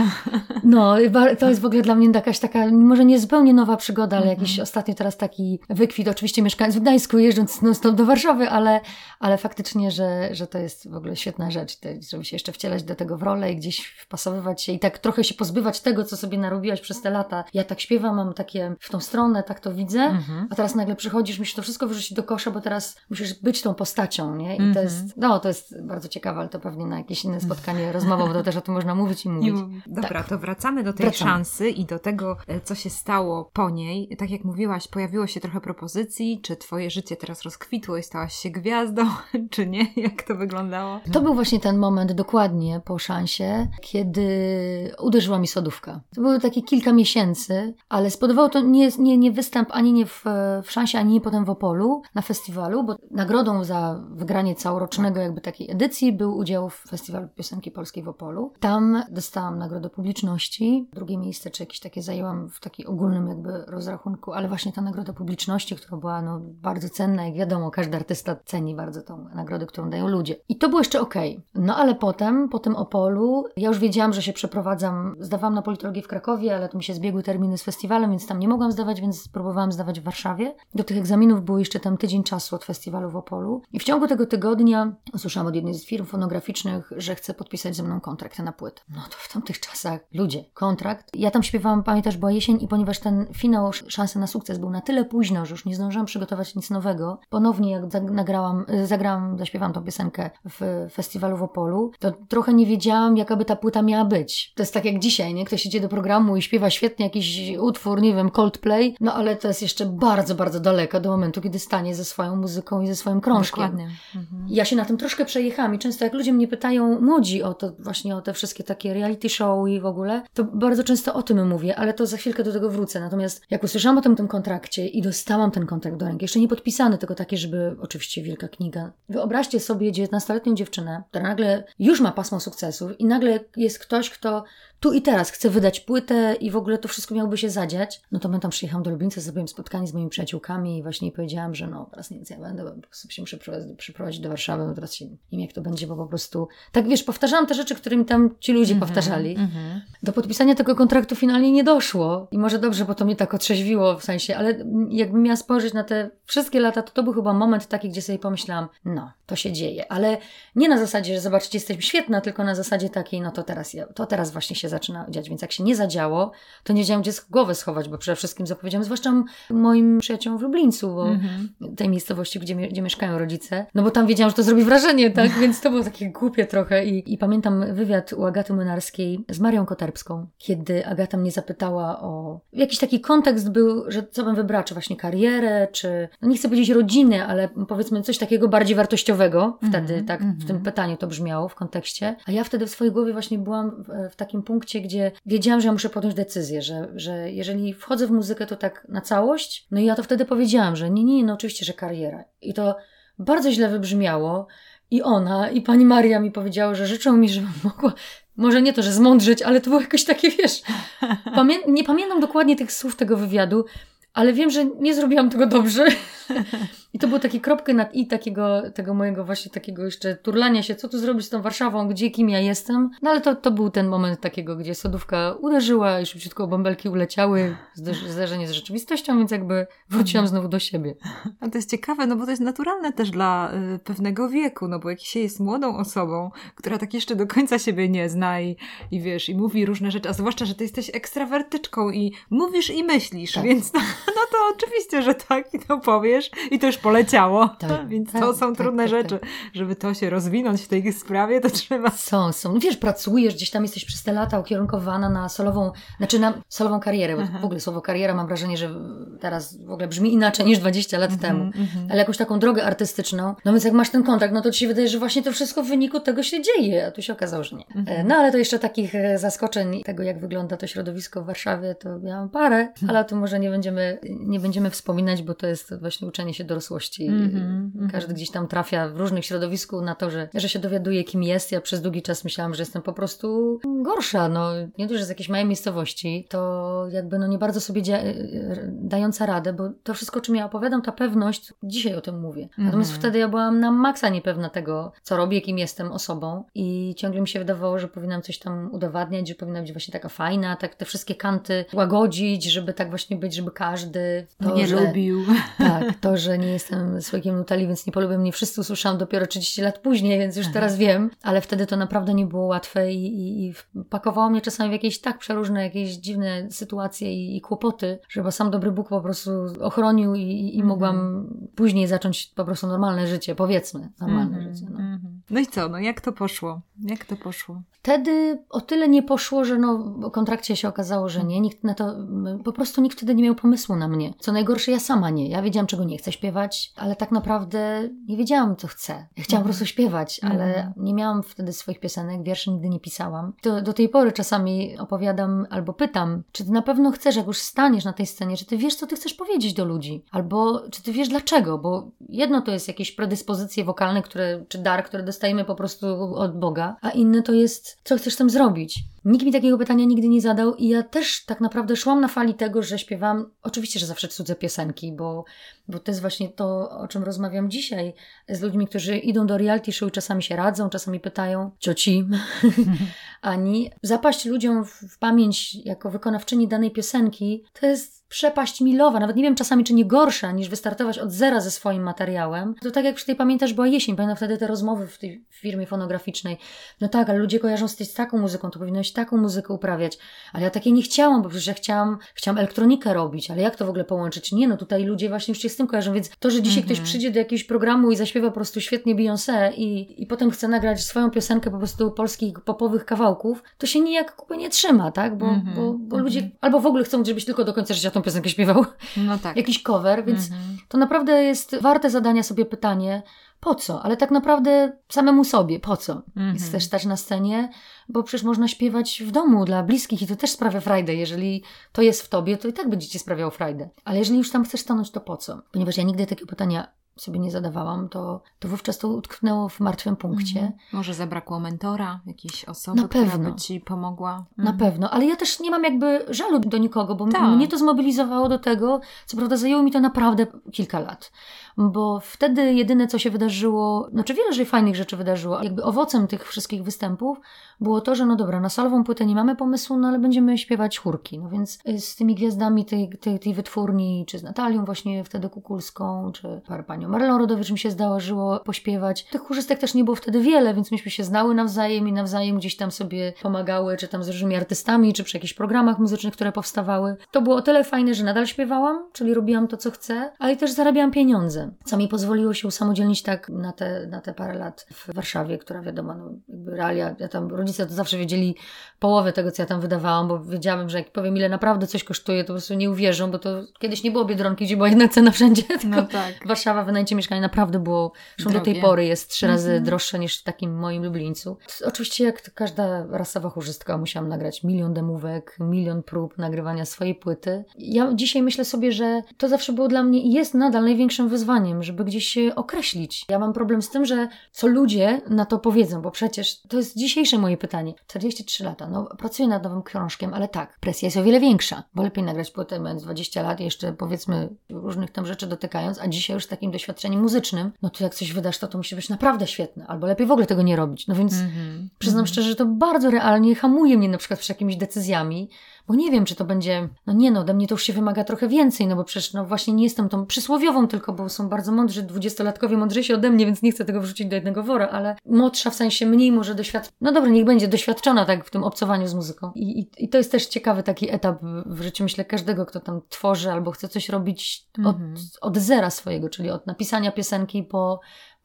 B: no, to jest w ogóle dla mnie jakaś taka może nie zupełnie nowa przygoda, ale jakiś mm -hmm. ostatnio teraz taki wykwit, oczywiście mieszkając w Gdańsku, jeżdżąc non stop do Warszawy, ale, ale faktycznie, że, że to jest w ogóle świetna rzecz, żeby się jeszcze wcielać do tego w rolę i gdzieś wpasowywać się i tak trochę się pozbywać tego, co sobie narobiłaś przez te lata. Ja tak śpiewam, mam takie w tą stronę, tak to widzę, -hmm. a teraz nagle przychodzisz, musisz to wszystko wyrzucić do kosza, bo teraz musisz być tą postacią, nie? I -hmm. to jest, no to jest bardzo ciekawe, ale to pewnie na jakieś inne spotkanie rozmowowe, to też o tym można mówić i mówić.
A: Dobra, tak. to wracamy do tej wracamy. szansy i do tego, e, co się stało po niej. Tak jak mówiłaś, pojawiło się trochę propozycji, czy twoje życie teraz rozkwitło i stałaś się gwiazdą, czy nie? Jak to wyglądało?
B: To był właśnie ten moment dokładnie po szansie, kiedy uderzyła mi sodówka. To było takie kilka miesięcy, ale spowodowało to nie, nie, nie występ ani nie w, w szansie, ani nie potem w Opolu na festiwalu, bo nagrodą za wygranie całorocznego jakby takiej edycji był udział w Festiwalu Piosenki Polskiej w Opolu. Tam dostałam nagrodę publiczności. Drugie miejsce, czy jakieś takie zajęłam w takiej ogólnym jakby rozrachunku, ale właśnie ta nagroda publiczności, która była no, bardzo cenna, jak wiadomo, każdy artysta ceni bardzo tą nagrodę, którą dają ludzie. I to było jeszcze okej. Okay. No ale potem, po tym Opolu, ja już wiedziałam, że się przeprowadzam, zdawałam na politologię w Krakowie, ale tu mi się zbiegły terminy z festiwalem, więc tam nie mogłam zdawać, więc próbowałam zdawać w Warszawie. Do tych egzaminów było jeszcze tam tydzień czasu od festiwalu w Opolu. I w ciągu tego tygodnia usłyszałam od jednej z firm fonograficznych, że chce podpisać ze mną kontrakt na płytę. No to w tamtych czasach, ludzie, kontrakt. Ja tam śpiewałam, pamiętasz, była jesień i ponieważ ten finał Szansa na sukces był na tyle późno, że już nie zdążyłam przygotować nic nowego. Ponownie jak nagrałam, y, zagrałam, zaśpiewałam tą piosenkę w festiwalu w Opolu, to trochę nie wiedziałam, jaka by ta płyta miała być. To jest tak jak dzisiaj, nie? Ktoś idzie do programu i śpiewa świetnie jakiś utwór, nie wiem, Coldplay, no ale to jest jeszcze bardzo, bardzo daleko do momentu, kiedy stanie ze swoją muzyką i ze swoim krążkiem.
A: Dokładnie. Mhm.
B: Ja się na tym troszkę przejechałam i często jak ludzie mnie pytają, młodzi o to właśnie o te wszystkie takie reality show i w ogóle, to bardzo często o tym mówię, ale to za chwilę chwilkę do tego wrócę. Natomiast jak usłyszałam o tym, tym kontrakcie i dostałam ten kontrakt do ręki, jeszcze nie podpisany, tylko taki, żeby oczywiście wielka kniga. Wyobraźcie sobie 19-letnią dziewczynę, która nagle już ma pasmo sukcesów i nagle jest ktoś, kto tu i teraz chce wydać płytę i w ogóle to wszystko miałoby się zadziać, no to my tam przyjechałam do Lublińca, zrobiłem spotkanie z moimi przyjaciółkami i właśnie powiedziałam, że no teraz nic, ja będę, po prostu się muszę przyprowadzić do Warszawy, no teraz się nie wiem jak to będzie, bo po prostu, tak wiesz, powtarzałam te rzeczy, które mi tam ci ludzie mm -hmm, powtarzali. Mm -hmm. Do podpisania tego kontraktu finalnie nie doszło i może dobrze, bo to mnie tak otrzeźwiło w sensie, ale jakbym miała spojrzeć na te wszystkie lata, to to był chyba moment taki, gdzie sobie pomyślałam, no, to się dzieje, ale nie na zasadzie, że zobaczcie, jesteśmy świetna, tylko na zasadzie takiej, no to teraz, to teraz właśnie się zaczyna dziać. Więc jak się nie zadziało, to nie wiedziałam, gdzie głowę schować, bo przede wszystkim zapowiedziałam, zwłaszcza moim przyjaciołom w Lublińcu, bo mm-hmm. tej miejscowości, gdzie, gdzie mieszkają rodzice, no bo tam wiedziałam, że to zrobi wrażenie, tak? Więc to było takie głupie trochę. I, I pamiętam wywiad u Agaty Młynarskiej z Marią Koterbską, kiedy Agata mnie zapytała o... Jakiś taki kontekst był, że co bym wybrała, czy właśnie karierę, czy... No nie chcę powiedzieć rodziny, ale powiedzmy coś takiego bardziej wartościowego. Wtedy mm-hmm. tak w tym mhm. pytaniu to brzmiało, w kontekście. A ja wtedy w swojej głowie właśnie byłam w, w takim punkcie, gdzie gdzie wiedziałam, że ja muszę podjąć decyzję, że, że jeżeli wchodzę w muzykę, to tak na całość. No i ja to wtedy powiedziałam, że nie, nie, no oczywiście, że kariera. I to bardzo źle wybrzmiało. I ona, i pani Maria mi powiedziała, że życzą mi, żebym mogła, może nie to, że zmądrzeć, ale to było jakoś takie, wiesz, pamię nie pamiętam dokładnie tych słów tego wywiadu, ale wiem, że nie zrobiłam tego dobrze. I to był taki kropkę nad i takiego, tego mojego właśnie takiego jeszcze turlania się, co tu zrobić z tą Warszawą, gdzie, kim ja jestem. No ale to, to był ten moment takiego, gdzie sodówka uderzyła i szybciutko bąbelki uleciały, zderzenie z rzeczywistością, więc jakby wróciłam znowu do siebie.
A: A to jest ciekawe, no bo to jest naturalne też dla y, pewnego wieku, no bo jak się jest młodą osobą, która tak jeszcze do końca siebie nie zna i, i wiesz, i mówi różne rzeczy, a zwłaszcza, że ty jesteś ekstrawertyczką i mówisz i myślisz, tak. więc no to oczywiście, że tak i to powiesz i to już poleciało. Tak, Więc tak, to są tak, trudne tak, rzeczy. Tak. Żeby to się rozwinąć w tej sprawie, to trzeba...
B: Są, są. No wiesz, pracujesz, gdzieś tam jesteś przez te lata ukierunkowana na solową, znaczy na solową karierę, bo Aha. w ogóle słowo kariera mam wrażenie, że teraz w ogóle brzmi inaczej niż 20 lat -hmm, temu. -hmm. Ale jakąś taką drogę artystyczną. No więc jak masz ten kontakt, no to ci się wydaje, że właśnie to wszystko w wyniku tego się dzieje, a tu się okazało, że nie. Mm -hmm. No ale to jeszcze takich e, zaskoczeń tego, jak wygląda to środowisko w Warszawie, to miałam parę, ale o tym może nie będziemy, nie będziemy wspominać, bo to jest właśnie uczenie się dorosłości. Mm -hmm, Każdy gdzieś tam trafia w różnych środowisku na to, że, że się dowiaduje, kim jest. Ja przez długi czas myślałam, że jestem po prostu gorsza. No, nie dość, że z jakiejś małej miejscowości, to jakby no nie bardzo sobie dająca radę, bo to wszystko, o czym ja opowiadam, ta pewność, dzisiaj o tym mówię. Natomiast mm -hmm. wtedy ja byłam na maksa niepewna tego, co robię, kim jestem osobą i ciągle mi się wydawało, że powinnam coś tam udowadniać, że powinna być właśnie taka fajna, tak te wszystkie kanty łagodzić, żeby tak właśnie być, żeby każdy
A: to, nie że, lubił.
B: Tak, to, że nie jestem słoikiem Nutali, więc nie polubię mnie. Wszyscy usłyszałam dopiero 30 lat później, więc już teraz wiem, ale wtedy to naprawdę nie było łatwe i, i, i pakowało mnie czasami w jakieś tak przeróżne, jakieś dziwne sytuacje i, i kłopoty, że chyba sam dobry Bóg po prostu ochronił i, i -hmm. mogłam później zacząć po prostu normalne życie, powiedzmy, normalne -hmm. życie. No. -hmm.
A: No i co, no jak to poszło? Jak to poszło?
B: Wtedy o tyle nie poszło, że no, o kontrakcie się okazało, że nie. Nikt na to, po prostu nikt wtedy nie miał pomysłu na mnie. Co najgorsze, ja sama nie. Ja wiedziałam, czego nie chcę śpiewać, ale tak naprawdę nie wiedziałam, co chcę. Ja chciałam mm. po prostu śpiewać, ale mm. nie miałam wtedy swoich piosenek, wierszy nigdy nie pisałam. Do, do tej pory czasami opowiadam albo pytam, czy ty na pewno chcesz, jak już staniesz na tej scenie, czy ty wiesz, co ty chcesz powiedzieć do ludzi? Albo czy ty wiesz dlaczego? Bo jedno to jest jakieś predyspozycje wokalne, które, czy dar, które dostajemy po prostu od Boga, a inne to jest, co chcesz tam zrobić. Nikt mi takiego pytania nigdy nie zadał i ja też tak naprawdę szłam na fali tego, że śpiewam, oczywiście, że zawsze cudze piosenki, bo, bo to jest właśnie to, o czym rozmawiam dzisiaj z ludźmi, którzy idą do reality show i czasami się radzą, czasami pytają cioci, Ani. Zapaść ludziom w, pamięć jako wykonawczyni danej piosenki to jest przepaść milowa, nawet nie wiem czasami, czy nie gorsza, niż wystartować od zera ze swoim materiałem. To tak jak przy tej pamiętasz, była jesień, pamiętam wtedy te rozmowy w tej firmie fonograficznej. No tak, ale ludzie kojarzą z, taką muzyką, to powinnoś taką muzykę uprawiać. Ale ja takiej nie chciałam, bo przecież ja chciałam, chciałam elektronikę robić, ale jak to w ogóle połączyć? Nie, no tutaj ludzie właśnie już się z tym kojarzą, więc to, że dzisiaj -hmm. ktoś przyjdzie do jakiegoś programu i zaśpiewa po prostu świetnie Beyoncé i, i potem chce nagrać swoją piosenkę po prostu polskich popowych kawałków, to się nijak kupy nie trzyma, tak? Bo, -hmm. bo, bo ludzie mhm. albo w ogóle chcą, żebyś tylko do końca życia tą piosenkę śpiewał. No tak. Jakiś cover, więc -hmm. to naprawdę jest warte zadania sobie pytanie, po co? Ale tak naprawdę samemu sobie, po co?
A: Mhm.
B: Też stać na scenie, bo przecież można śpiewać w domu dla bliskich i to też sprawia frajdę. Jeżeli to jest w tobie, to i tak będzie ci sprawiało frajdę. Ale jeżeli już tam chcesz stanąć, to po co? Ponieważ ja nigdy takiego pytania sobie nie zadawałam, to, to wówczas to utknęło w martwym punkcie.
A: Mhm. Może zabrakło mentora, jakiejś osoby,
B: Na
A: która
B: pewno.
A: by ci pomogła.
B: Na
A: Mhm.
B: pewno, ale ja też nie mam jakby żalu do nikogo, bo
A: Tak.
B: mnie to zmobilizowało do tego, co prawda zajęło mi to naprawdę kilka lat, bo wtedy jedyne co się wydarzyło, znaczy wiele że fajnych rzeczy wydarzyło, jakby owocem tych wszystkich występów było to, że no dobra, na salową płytę nie mamy pomysłu, no ale będziemy śpiewać chórki, no więc y, z tymi gwiazdami tej, tej, tej wytwórni, czy z Natalią właśnie wtedy Kukulską, czy panią Marlą Rodowicz mi się zdarzyło pośpiewać. Tych chórzystek też nie było wtedy wiele, więc myśmy się znały nawzajem i nawzajem gdzieś tam sobie pomagały, czy tam z różnymi artystami, czy przy jakichś programach muzycznych, które powstawały. To było o tyle fajne, że nadal śpiewałam, czyli robiłam to, co chcę, ale też zarabiałam pieniądze, co mi pozwoliło się usamodzielnić tak na te, na te parę lat w Warszawie, która wiadomo, no jakby realia, ja tam, rodzice to zawsze wiedzieli połowę tego, co ja tam wydawałam, bo wiedziałam, że jak powiem, ile naprawdę coś kosztuje, to po prostu nie uwierzą, bo to kiedyś nie było Biedronki, gdzie była jedna cena wszędzie, tylko
A: No tak.
B: Warszawa, wynajęcie mieszkania naprawdę było, zresztą do tej pory jest trzy razy
A: Mhm.
B: droższe niż w takim moim Lublińcu. Oczywiście jak każda rasowa chórzystka musiałam nagrać milion demówek, milion prób nagrywania swojej płyty. Ja dzisiaj myślę sobie, że to zawsze było dla mnie i jest nadal największym wyzwaniem, żeby gdzieś się określić. Ja mam problem z tym, że co ludzie na to powiedzą, bo przecież to jest dzisiejsze moje pytanie. 43 lata, no pracuję nad nowym krążkiem, ale tak, presja jest o wiele większa, bo lepiej nagrać płytę mając 20 lat jeszcze powiedzmy różnych tam rzeczy dotykając, a dzisiaj już z takim doświadczeniem muzycznym, no to jak coś wydasz, to to musi być naprawdę świetne, albo lepiej w ogóle tego nie robić. No więc
A: Mhm.
B: Przyznam szczerze, że to bardzo realnie hamuje mnie na przykład przy jakimiś decyzjami, bo nie wiem, czy to będzie, no nie no, ode mnie to już się wymaga trochę więcej, no bo przecież no właśnie nie jestem tą przysłowiową tylko, bo są bardzo mądrzy, dwudziestolatkowie mądrzejsi ode mnie, więc nie chcę tego wrzucić do jednego wora, ale młodsza w sensie mniej może doświadczona, no dobra, niech będzie doświadczona tak w tym obcowaniu z muzyką. I, i, i to jest też ciekawy taki etap w- życiu, myślę, każdego, kto tam tworzy albo chce coś robić od,
A: Mhm.
B: od zera swojego, czyli od napisania piosenki po,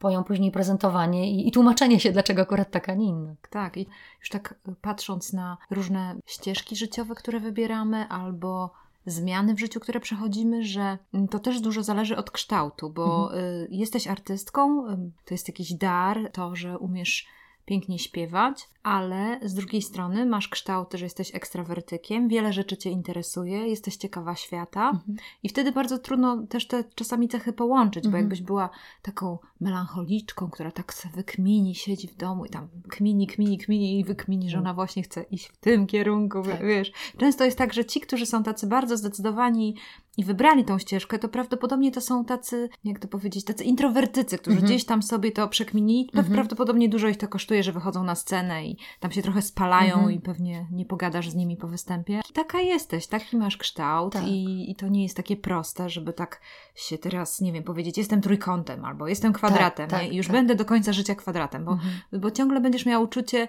B: po ją później prezentowanie i, i tłumaczenie się, dlaczego akurat taka, a nie inna.
A: Tak, i już tak y, patrząc na różne ścieżki życiowe, które wybieramy, albo zmiany w życiu, które przechodzimy, że mm, to też dużo zależy od kształtu, bo y, jesteś artystką, y, to jest jakiś dar, to, że umiesz pięknie śpiewać, ale z drugiej strony masz kształt, że jesteś ekstrawertykiem, wiele rzeczy Cię interesuje, jesteś ciekawa świata
B: Mhm.
A: i wtedy bardzo trudno też te czasami cechy połączyć, bo
B: Mhm.
A: jakbyś była taką melancholiczką, która tak se wykmini, siedzi w domu i tam kmini, kmini, kmini i wykmini, że ona właśnie chce iść w tym kierunku,
B: Tak.
A: wiesz. Często jest tak, że ci, którzy są tacy bardzo zdecydowani i wybrali tą ścieżkę, to prawdopodobnie to są tacy, jak to powiedzieć, tacy introwertycy, którzy
B: Mhm.
A: gdzieś tam sobie to przekminili.
B: Mhm.
A: Prawdopodobnie dużo ich to kosztuje, że wychodzą na scenę i tam się trochę spalają
B: Mhm.
A: i pewnie nie pogadasz z nimi po występie. Taka jesteś, taki masz kształt
B: Tak.
A: i, i to nie jest takie proste, żeby tak się teraz, nie wiem, powiedzieć, jestem trójkątem albo jestem kwadratem
B: tak,
A: nie? i już
B: tak.
A: będę do końca życia kwadratem, bo,
B: Mhm.
A: bo ciągle będziesz miał uczucie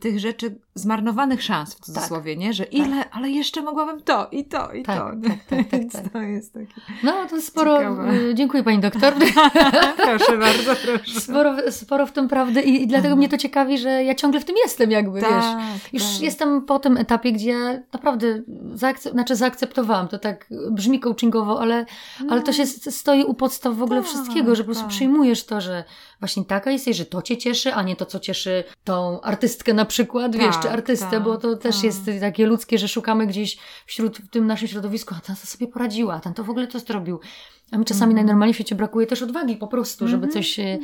A: tych rzeczy, zmarnowanych szans w cudzysłowie, nie? Że ile, ale jeszcze mogłabym to i to i
B: Tak,
A: to.
B: tak, tak, tak,
A: Więc
B: tak.
A: to jest takie...
B: No to sporo.
A: Ciekawe.
B: y, Dziękuję pani doktor.
A: proszę bardzo, proszę.
B: Sporo, sporo w tym prawdy i, i dlatego
A: Mhm.
B: mnie to ciekawi, że ja ciągle w tym jestem, jakby wiesz.
A: Tak,
B: Już
A: tak.
B: jestem po tym etapie, gdzie naprawdę zaakce- znaczy zaakceptowałam, to tak brzmi coachingowo, ale, ale to się s- stoi u podstaw w ogóle
A: Tak,
B: wszystkiego, że po prostu
A: tak.
B: przyjmujesz to, że właśnie taka jesteś, że to cię cieszy, a nie to, co cieszy tą artystkę na przykład, wiesz, czy
A: Tak,
B: artystę,
A: tak,
B: bo to też
A: tak.
B: jest takie ludzkie, że szukamy gdzieś wśród w tym naszym środowisku, a ten to sobie poradziła, a ten to w ogóle to zrobił. A mi czasami
A: Mhm.
B: najnormalniej w świecie brakuje też odwagi po prostu, żeby
A: Mhm,
B: coś e,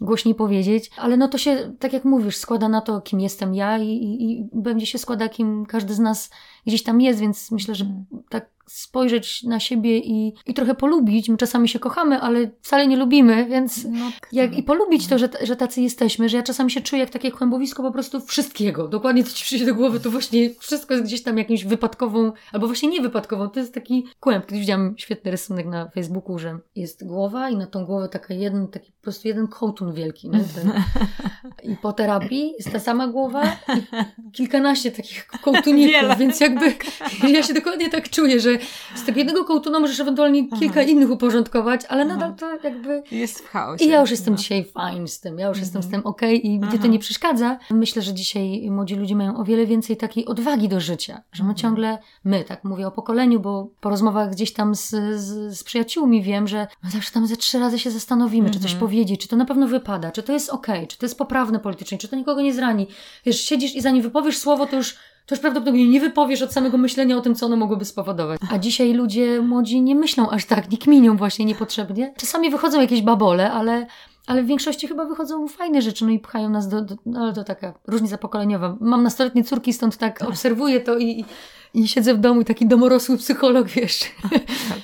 B: głośniej powiedzieć, ale no to się, tak jak mówisz, składa na to, kim jestem ja i, i, i będzie się składa, kim każdy z nas gdzieś tam jest, więc myślę, że
A: Mhm.
B: tak spojrzeć na siebie i, i trochę polubić. My czasami się kochamy, ale wcale nie lubimy, więc
A: No,
B: jak, i polubić to, że, że tacy jesteśmy, że ja czasami się czuję jak takie kłębowisko po prostu wszystkiego. Dokładnie to ci przyjdzie do głowy, to właśnie wszystko jest gdzieś tam jakimś wypadkową, albo właśnie niewypadkową. To jest taki kłęb. Kiedyś widziałam świetny rysunek na Facebooku, że jest głowa i na tą głowę taka jeden, taki po prostu jeden kołtun wielki. Nie? Ten, I po terapii jest ta sama głowa i kilkanaście takich kołtuników, więc jakby ja się dokładnie tak czuję, że
C: jakby z tego jednego kołtuna możesz ewentualnie kilka Aha. innych uporządkować, ale Aha. nadal to jakby...
A: Jest w chaosie.
C: I ja już jestem no. dzisiaj fine z tym, ja już jestem z mhm. tym okej okay i mnie to nie przeszkadza. Myślę, że dzisiaj młodzi ludzie mają o wiele więcej takiej odwagi do życia, że my mhm. ciągle, my, tak mówię o pokoleniu, bo po rozmowach gdzieś tam z, z, z przyjaciółmi wiem, że my zawsze tam ze trzy razy się zastanowimy, czy coś mhm. powiedzieć, czy to na pewno wypada, czy to jest okej, okay, czy to jest poprawne politycznie, czy to nikogo nie zrani. Wiesz, siedzisz i zanim wypowiesz słowo, to już to już prawdopodobnie nie wypowiesz od samego myślenia o tym, co ono mogłoby spowodować. A dzisiaj ludzie młodzi nie myślą aż tak, nie kminią właśnie niepotrzebnie. Czasami wychodzą jakieś babole, ale, ale w większości chyba wychodzą fajne rzeczy, no i pchają nas do, do no ale to taka różnica pokoleniowa. Mam nastoletnie córki, stąd tak obserwuję to i, i siedzę w domu i taki domorosły psycholog, wiesz.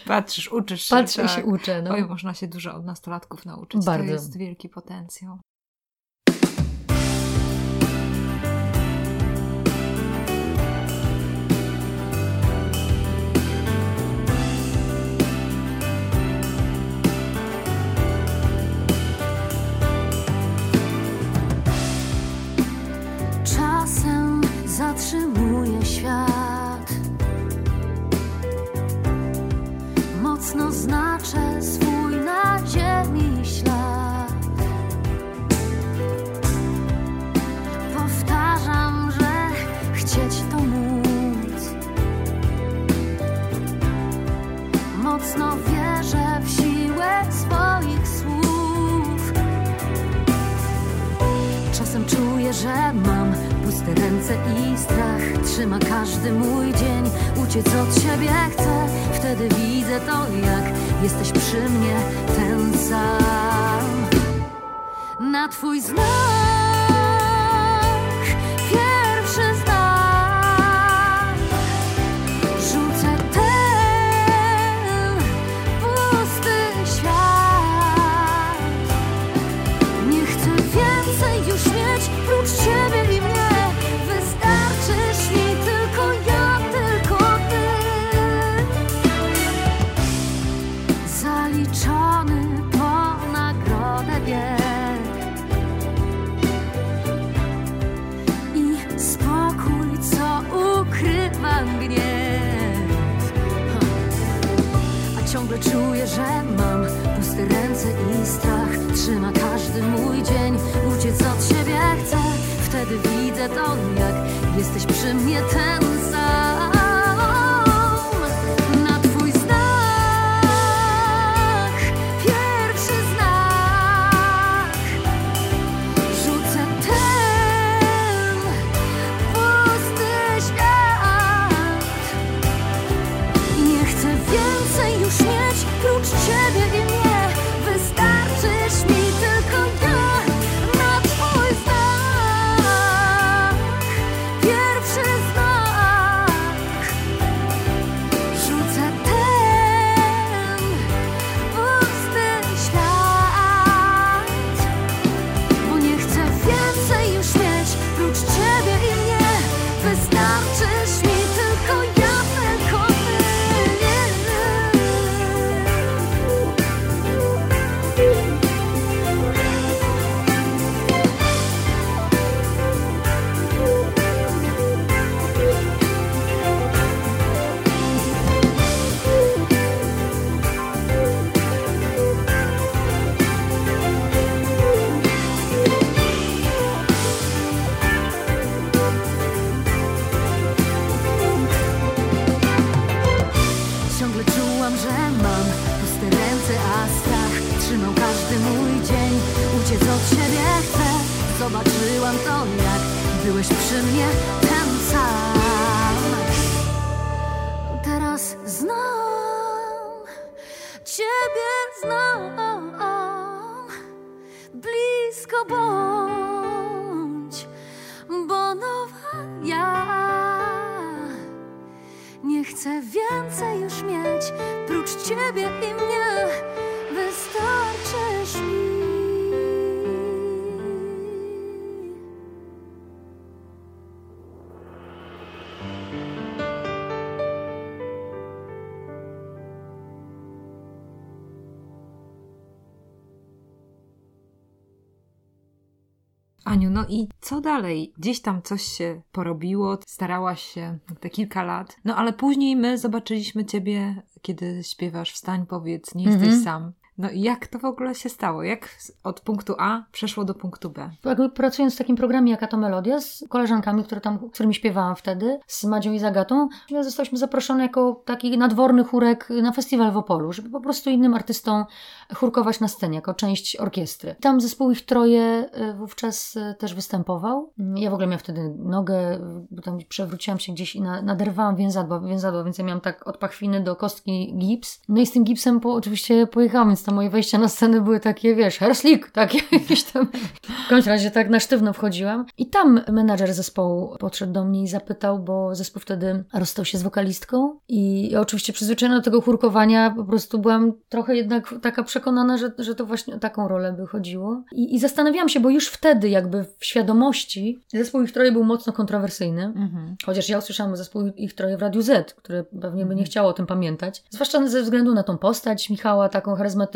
A: Patrzysz, uczysz się.
C: Patrzę tak. i się uczę. No.
A: Oj, można się dużo od nastolatków nauczyć. Bardzo. To jest wielki potencjał.
B: Zatrzymuje świat. Mocno znaczę swój na ziemi ślad. Powtarzam, że chcieć to móc. Mocno wierzę w siłę swoich słów. Czasem czuję, że mam i strach trzyma każdy mój dzień. Uciec od siebie chcę, wtedy widzę to, jak jesteś przy mnie ten sam. Na twój znak. Czuję, że mam puste ręce i strach. Trzyma każdy mój dzień Uciec od siebie chcę. Wtedy widzę to, jak jesteś przy mnie ten
A: Aniu, no i co dalej? Gdzieś tam coś się porobiło, starałaś się te kilka lat, no ale później my zobaczyliśmy ciebie, kiedy śpiewasz Wstań, powiedz, nie jesteś
B: Mhm.
A: sam. No i jak to w ogóle się stało? Jak od punktu A przeszło do punktu B?
B: Jakby pracując w takim programie Jaka to Melodia z koleżankami, które tam, którymi śpiewałam wtedy, z Madzią i Zagatą, zostaliśmy zaproszone jako taki nadworny chórek na festiwal w Opolu, żeby po prostu innym artystom chórkować na scenie, jako część orkiestry. Tam zespół ich troje y, wówczas y, też występował. Ja w ogóle miałam wtedy nogę, bo tam przewróciłam się gdzieś i na, naderwałam więzadła, więzadła, więc ja miałam tak od pachwiny do kostki gips. No i z tym gipsem po, oczywiście pojechałam, więc te moje wejścia na scenę były takie, wiesz, herslik, takie jakieś tam. W każdym razie tak na sztywno wchodziłam. I tam menadżer zespołu podszedł do mnie i zapytał, bo zespół wtedy rozstał się z wokalistką i ja oczywiście przyzwyczajona do tego chórkowania po prostu byłam trochę jednak taka przekonana, że, że to właśnie o taką rolę by chodziło. I, I zastanawiałam się, bo już wtedy jakby w świadomości zespół ich troje był mocno kontrowersyjny.
A: Mhm.
B: Chociaż ja usłyszałam zespół ich troje w Radiu Z, które pewnie by nie
A: Mhm.
B: chciało o tym pamiętać. Zwłaszcza ze względu na tą postać Michała, taką charyzmatyczną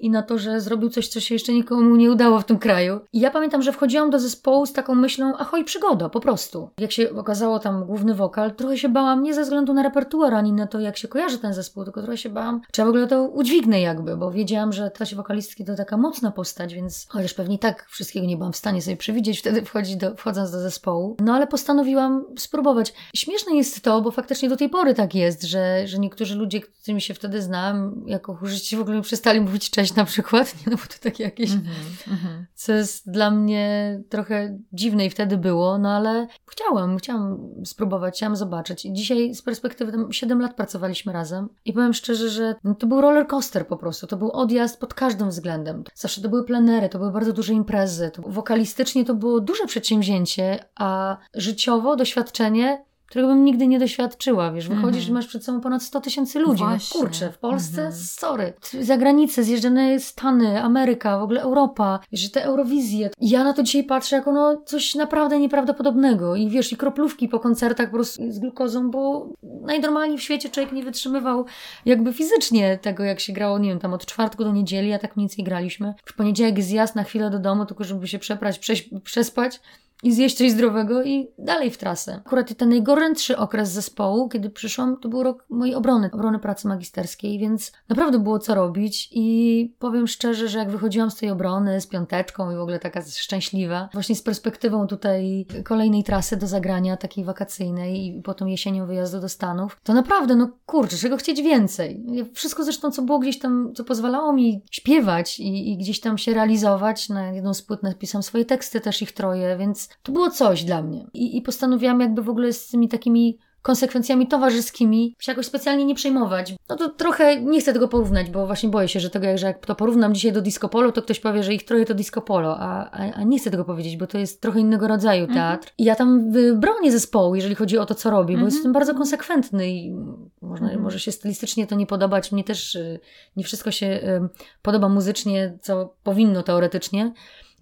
B: i na to, że zrobił coś, co się jeszcze nikomu nie udało w tym kraju. I ja pamiętam, że wchodziłam do zespołu z taką myślą, ahoj, przygoda, po prostu. Jak się okazało tam główny wokal, trochę się bałam nie ze względu na repertuar, ani na to, jak się kojarzy ten zespół, tylko trochę się bałam, czy ja w ogóle to udźwignę jakby, bo wiedziałam, że ta się wokalistki to taka mocna postać, więc chociaż pewnie tak wszystkiego nie byłam w stanie sobie przewidzieć wtedy wchodzić do, wchodząc do zespołu. No ale postanowiłam spróbować. Śmieszne jest to, bo faktycznie do tej pory tak jest, że, że niektórzy ludzie, którymi się wtedy znałam, jako chórzyści w ogóle przestali mówić cześć na przykład, nie, no bo to takie jakieś
A: Mhm. Mhm.
B: co jest dla mnie trochę dziwne i wtedy było, no ale chciałam, chciałam spróbować, chciałam zobaczyć. I dzisiaj z perspektywy, tam 7 lat pracowaliśmy razem i powiem szczerze, że no, to był roller coaster po prostu, to był odjazd pod każdym względem. Zawsze to były plenery, to były bardzo duże imprezy, to, wokalistycznie to było duże przedsięwzięcie, a życiowo doświadczenie którego bym nigdy nie doświadczyła, wiesz, wychodzisz
A: Mhm.
B: i masz przed sobą ponad 100 tysięcy ludzi, no kurczę, w Polsce,
A: Mhm.
B: sorry, za granicę, zjeżdżone Stany, Ameryka, w ogóle Europa, wiesz, że te Eurowizje, ja na to dzisiaj patrzę jako no coś naprawdę nieprawdopodobnego i wiesz, i kroplówki po koncertach po prostu z glukozą, bo najnormalniej w świecie człowiek nie wytrzymywał jakby fizycznie tego, jak się grało, nie wiem, tam od czwartku do niedzieli, a tak mniej więcej graliśmy. W poniedziałek zjazd na chwilę do domu, tylko żeby się przeprać, prześ, przespać, i zjeść coś zdrowego i dalej w trasę. Akurat ten najgorętszy okres zespołu, kiedy przyszłam, to był rok mojej obrony, obrony pracy magisterskiej, więc naprawdę było co robić i powiem szczerze, że jak wychodziłam z tej obrony z piąteczką i w ogóle taka szczęśliwa, właśnie z perspektywą tutaj kolejnej trasy do zagrania, takiej wakacyjnej i potem jesienią wyjazdu do Stanów, to naprawdę, no kurczę, czego chcieć więcej? Wszystko zresztą, co było gdzieś tam, co pozwalało mi śpiewać i, i gdzieś tam się realizować, na jedną z płyt napisałam swoje teksty też ich troje, więc to było coś dla mnie. I, I postanowiłam jakby w ogóle z tymi takimi konsekwencjami towarzyskimi się jakoś specjalnie nie przejmować. No to trochę nie chcę tego porównać, bo właśnie boję się, że tego, że jak to porównam dzisiaj do disco polo, to ktoś powie, że ich trochę to disco polo, a, a, a nie chcę tego powiedzieć, bo to jest trochę innego rodzaju teatr. I ja tam bronię zespołu, jeżeli chodzi o to, co robi, bo
A: Mhm.
B: jestem bardzo konsekwentny i można,
A: Mhm.
B: może się stylistycznie to nie podobać. Mnie też y, nie wszystko się podoba muzycznie, co powinno teoretycznie.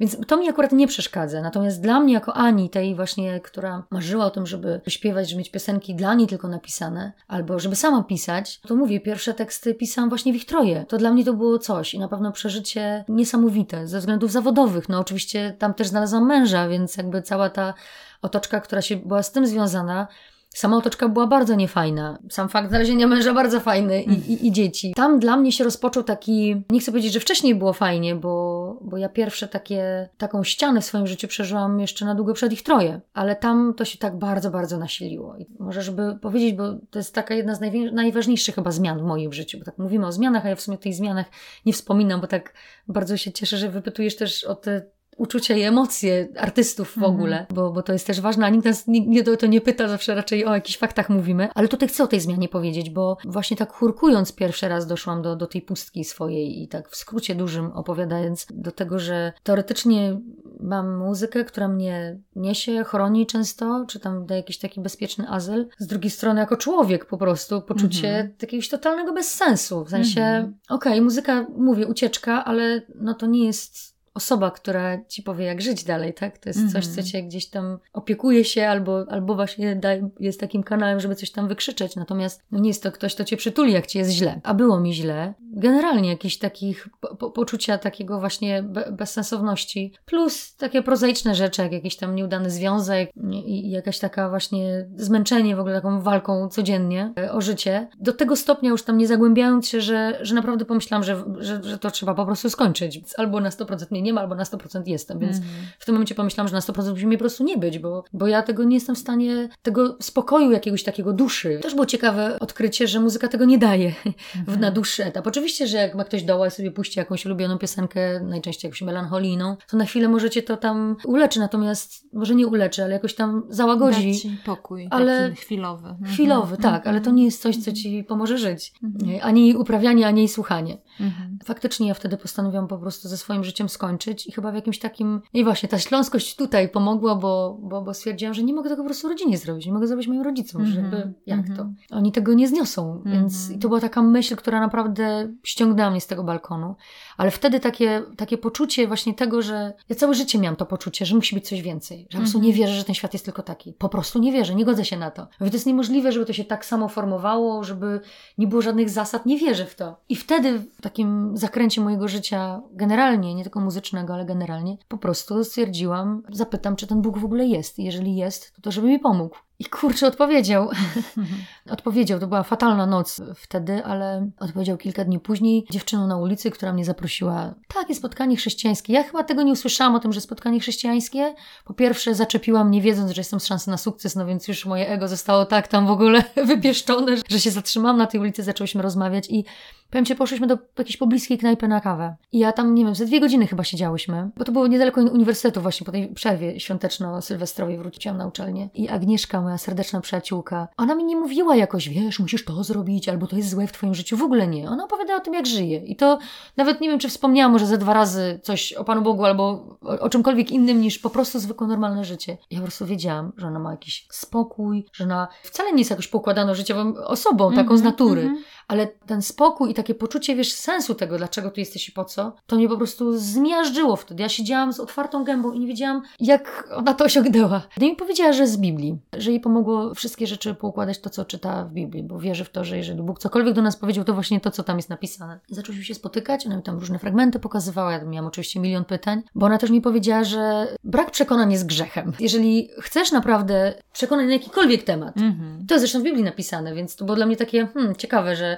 B: Więc to mi akurat nie przeszkadza. Natomiast dla mnie, jako Ani, tej właśnie, która marzyła o tym, żeby śpiewać, żeby mieć piosenki dla niej tylko napisane, albo żeby sama pisać, to mówię, pierwsze teksty pisałam właśnie w ich troje. To dla mnie to było coś i na pewno przeżycie niesamowite ze względów zawodowych. No oczywiście tam też znalazłam męża, więc jakby cała ta otoczka, która się była z tym związana, Sama otoczka była bardzo niefajna. Sam fakt znalezienia męża bardzo fajny i, i, i dzieci. Tam dla mnie się rozpoczął taki, nie chcę powiedzieć, że wcześniej było fajnie, bo, bo ja pierwsze takie, taką ścianę w swoim życiu przeżyłam jeszcze na długo przed ich troje. Ale tam to się tak bardzo, bardzo nasiliło. I może żeby powiedzieć, bo to jest taka jedna z najważniejszych chyba zmian w moim życiu, bo tak mówimy o zmianach, a ja w sumie o tych zmianach nie wspominam, bo tak bardzo się cieszę, że wypytujesz też o te uczucia i emocje artystów w
A: Mhm.
B: ogóle, bo, bo to jest też ważne, a nikt nas nie, nie, to nie pyta, zawsze raczej o jakichś faktach mówimy, ale tutaj chcę o tej zmianie powiedzieć, bo właśnie tak chórkując pierwszy raz doszłam do, do tej pustki swojej i tak w skrócie dużym opowiadając do tego, że teoretycznie mam muzykę, która mnie niesie, chroni często, czy tam daje jakiś taki bezpieczny azyl. Z drugiej strony jako człowiek po prostu poczucie
A: Mhm.
B: jakiegoś totalnego bezsensu, w sensie
A: Mhm.
B: okej, muzyka, mówię, ucieczka, ale no to nie jest osoba, która ci powie, jak żyć dalej, tak? To jest coś, co cię gdzieś tam opiekuje się albo, albo właśnie daj, jest takim kanałem, żeby coś tam wykrzyczeć. Natomiast no nie jest to ktoś, kto cię przytuli, jak ci jest źle. A było mi źle. Generalnie jakieś takich po, po, poczucia takiego właśnie be, bezsensowności. Plus takie prozaiczne rzeczy, jak jakiś tam nieudany związek i, i jakaś taka właśnie zmęczenie w ogóle taką walką codziennie e, o życie. Do tego stopnia już tam nie zagłębiając się, że, że naprawdę pomyślałam, że, że, że to trzeba po prostu skończyć. Albo na 100% mnie nie ma, albo na 100% jestem. Więc
A: Mhm.
B: w tym momencie pomyślałam, że na 100% musi mnie po prostu nie być, bo, bo ja tego nie jestem w stanie, tego spokoju jakiegoś takiego duszy. Też było ciekawe odkrycie, że muzyka tego nie daje w, na dłuższy etap. Oczywiście, że jak ma ktoś doła i sobie puści jakąś ulubioną piosenkę, najczęściej jakąś melancholijną, to na chwilę możecie to tam uleczy, natomiast może nie uleczy, ale jakoś tam załagodzi.
A: Dać ci pokój,
B: ale-
A: taki chwilowy. Mhm.
B: Chwilowy, tak, ale to nie jest coś, co ci pomoże żyć. Nie, Ani uprawianie, ani słuchanie.
A: Mhm.
B: Faktycznie ja wtedy postanowiłam po prostu ze swoim życiem skończyć i chyba w jakimś takim... I właśnie ta śląskość tutaj pomogła, bo, bo, bo stwierdziłam, że nie mogę tego po prostu rodzinie zrobić. Nie mogę zrobić moim rodzicom,
A: Mhm,
B: jakby jak
A: mhm.
B: to? Oni tego nie zniosą, więc
A: Mhm.
B: i to była taka myśl, która naprawdę ściągnęła mnie z tego balkonu. Ale wtedy takie, takie poczucie właśnie tego, że ja całe życie miałam to poczucie, że musi być coś więcej. Że po prostu
A: Mhm.
B: nie wierzę, że ten świat jest tylko taki. Po prostu nie wierzę, nie godzę się na to. Mówię, to jest niemożliwe, żeby to się tak samo formowało, żeby nie było żadnych zasad. Nie wierzę w to. I wtedy w takim zakręcie mojego życia generalnie, nie tylko muzycznego, ale generalnie, po prostu stwierdziłam, zapytam, czy ten Bóg w ogóle jest. I jeżeli jest, to, to żeby mi pomógł. I kurczę, odpowiedział. Odpowiedział, to była fatalna noc wtedy, ale odpowiedział kilka dni później dziewczyną na ulicy, która mnie zaprosiła. Takie spotkanie chrześcijańskie. Ja chyba tego nie usłyszałam o tym, że spotkanie chrześcijańskie. Po pierwsze, zaczepiłam nie wiedząc, że jestem z szansy na sukces, no więc już moje ego zostało tak tam w ogóle wypieszczone, że się zatrzymałam na tej ulicy, zaczęłyśmy rozmawiać i Powiem Ci, poszliśmy do jakiejś pobliskiej knajpy na kawę. I ja tam, nie wiem, ze dwie godziny chyba siedziałyśmy, bo to było niedaleko uniwersytetu właśnie po tej przerwie świąteczno-sylwestrowej wróciłam na uczelnię. I Agnieszka, moja serdeczna przyjaciółka, ona mi nie mówiła jakoś, wiesz, musisz to zrobić, albo to jest złe w Twoim życiu. W ogóle nie. Ona opowiadała o tym, jak żyje. I to nawet nie wiem, czy wspomniałam może ze dwa razy coś o Panu Bogu, albo o, o czymkolwiek innym niż po prostu zwykłe, normalne życie. Ja po prostu wiedziałam, że ona ma jakiś spokój, że ona wcale nie jest jakoś poukładaną życiową osobą, taką z
A: Mhm,
B: natury.
A: mhm.
B: Ale ten spokój i takie poczucie, wiesz, sensu tego, dlaczego tu jesteś i po co, to mnie po prostu zmiażdżyło wtedy. Ja siedziałam z otwartą gębą i nie wiedziałam, jak ona to osiągnęła. No i mi powiedziała, że z Biblii, że jej pomogło wszystkie rzeczy poukładać to, co czyta w Biblii, bo wierzy w to, że jeżeli Bóg cokolwiek do nas powiedział, to właśnie to, co tam jest napisane. Zaczęliśmy się spotykać, ona mi tam różne fragmenty pokazywała, ja miałam oczywiście milion pytań, bo ona też mi powiedziała, że brak przekonań jest grzechem. Jeżeli chcesz naprawdę przekonać na jakikolwiek temat,
A: Mhm.
B: to jest zresztą w Biblii napisane, więc to było dla mnie takie hmm, ciekawe, że,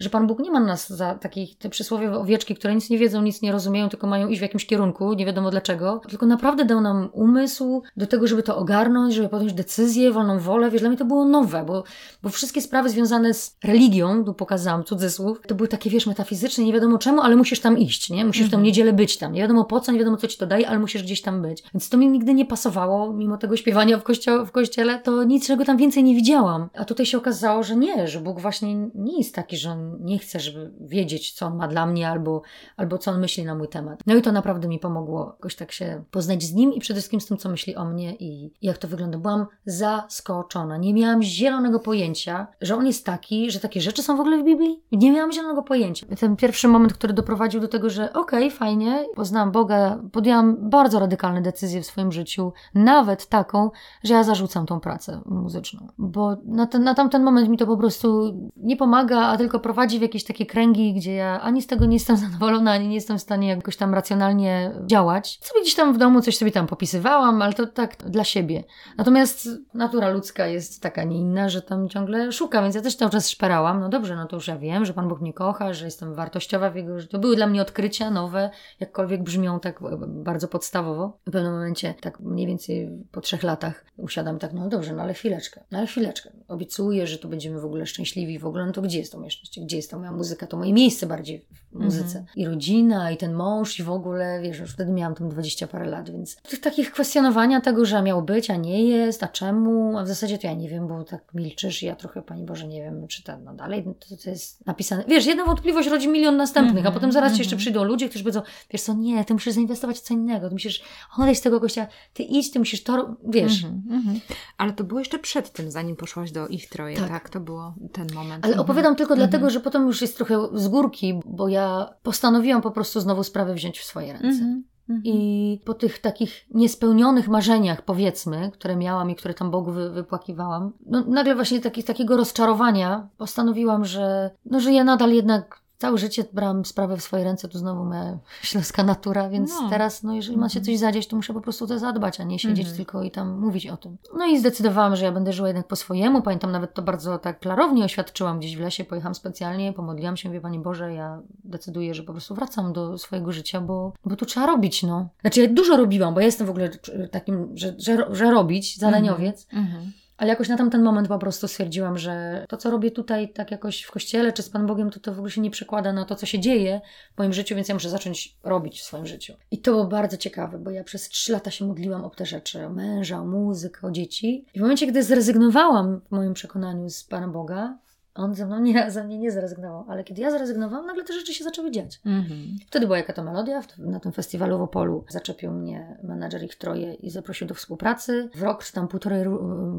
B: że Pan Bóg nie ma nas za takich te przysłowiowe owieczki, które nic nie wiedzą, nic nie rozumieją, tylko mają iść w jakimś kierunku, nie wiadomo dlaczego, tylko naprawdę dał nam umysł do tego, żeby to ogarnąć, żeby podjąć decyzję, wolną wolę. Wiesz, dla mnie to było nowe, bo, bo wszystkie sprawy związane z religią, tu pokazałam cudzysłów, to były takie, wiesz, metafizyczne, nie wiadomo czemu, ale musisz tam iść, nie? Musisz w tą niedzielę być tam. Nie wiadomo po co, nie wiadomo co ci to daje, ale musisz gdzieś tam być. Więc to mi nigdy nie pasowało, mimo tego śpiewania w, kościo- w kościele, to niczego tam więcej nie widziałam. A tutaj się okazało, że nie, że Bóg właśnie nie jest taki, że On nie chce, żeby wiedzieć, co On ma dla mnie, albo, albo co On myśli na mój temat. No i to naprawdę mi pomogło jakoś tak się poznać z Nim i przede wszystkim z tym, co myśli o mnie i, jak to wygląda. Byłam zaskoczona. Nie miałam zielonego pojęcia, że On jest taki, że takie rzeczy są w ogóle w Biblii. Nie miałam zielonego pojęcia. Ten pierwszy moment, który doprowadził do tego, że okej, fajnie, poznałam Boga, podjęłam bardzo radykalne decyzje w swoim życiu, nawet taką, że ja zarzucam tą pracę muzyczną. Bo na, ten, na tamten moment mi to po prostu nie pomaga, a tylko prowadzi w jakieś takie kręgi, gdzie ja ani z tego nie jestem zadowolona, ani nie jestem w stanie jakoś tam racjonalnie działać. Sobie gdzieś tam w domu coś sobie tam popisywałam, ale to tak dla siebie. Natomiast natura ludzka jest taka, nie inna, że tam ciągle szuka, więc ja też cały czas szperałam. No dobrze, no to już ja wiem, że Pan Bóg mnie kocha, że jestem wartościowa w Jego życiu. To były dla mnie odkrycia nowe, jakkolwiek brzmią tak bardzo podstawowo. W pewnym momencie, tak mniej więcej po trzech latach, usiadam tak, no dobrze, no ale chwileczkę, no ale chwileczkę. Obiecuję, że tu będziemy w ogóle szczęśliwi, w ogóle, no to gdzie jest to moje szczęście? Gdzie jest ta moja muzyka? To moje miejsce bardziej w muzyce. I rodzina, i ten mąż, i w ogóle, wiesz, już wtedy miałam tam dwadzieścia parę lat, więc tych takich kwestionowania tego, że miał być, a nie jest, a czemu, a w zasadzie to ja nie wiem, bo tak milczysz i ja trochę, Pani Boże, nie wiem, czy to no dalej to, to jest napisane. Wiesz, jedna wątpliwość rodzi milion następnych, a
A: Mhm,
B: potem zaraz ci jeszcze
A: mhm.
B: przyjdą ludzie, którzy powiedzą, wiesz co, nie, ty musisz zainwestować w co innego, ty musisz odejść z tego gościa, ty idź, ty musisz to, wiesz.
A: Mhm, mhm. Ale to było jeszcze przed tym, zanim poszłaś do ich troje,
B: Tak.
A: tak? To było ten moment.
B: Ale
A: Mhm.
B: opowiadam tylko
A: Mhm.
B: dlatego, że potem już jest trochę z górki, bo ja postanowiłam po prostu znowu sprawę wziąć w swoje ręce.
A: Mhm.
B: Mhm. I po tych takich niespełnionych marzeniach, powiedzmy, które miałam i które tam Bogu wy, wypłakiwałam, no, nagle właśnie taki, takiego rozczarowania postanowiłam, że, no, że ja nadal jednak całe życie brałam sprawę w swoje ręce, tu znowu moja śląska natura, więc no. teraz, no jeżeli ma się coś zadzieć, to muszę po prostu to zadbać, a nie siedzieć mm -hmm. tylko i tam mówić o tym. No i zdecydowałam, że ja będę żyła jednak po swojemu. Pamiętam nawet to bardzo tak klarownie oświadczyłam gdzieś w lesie, pojechałam specjalnie, pomodliłam się, wie Pani Boże, ja decyduję, że po prostu wracam do swojego życia, bo, bo tu trzeba robić, no. Znaczy ja dużo robiłam, bo ja jestem w ogóle takim, że, że, że robić, zadaniowiec. Mm -hmm. Ale jakoś na tamten moment po prostu stwierdziłam, że to, co robię tutaj, tak jakoś w kościele czy z Panem Bogiem, to to w ogóle się nie przekłada na to, co się dzieje w moim życiu, więc ja muszę zacząć robić w swoim życiu. I to było bardzo ciekawe, bo ja przez trzy lata się modliłam o te rzeczy, o męża, o muzykę, o dzieci. I w momencie, gdy zrezygnowałam w moim przekonaniu z Pana Boga, on ze mną nie, ze mnie nie zrezygnował, ale kiedy ja zrezygnowałam, nagle te rzeczy się zaczęły dziać. Mm-hmm. Wtedy była jaka to melodia, na tym festiwalu w Opolu zaczepił mnie menadżer ich troje i zaprosił do współpracy. W rok czy tam półtorej,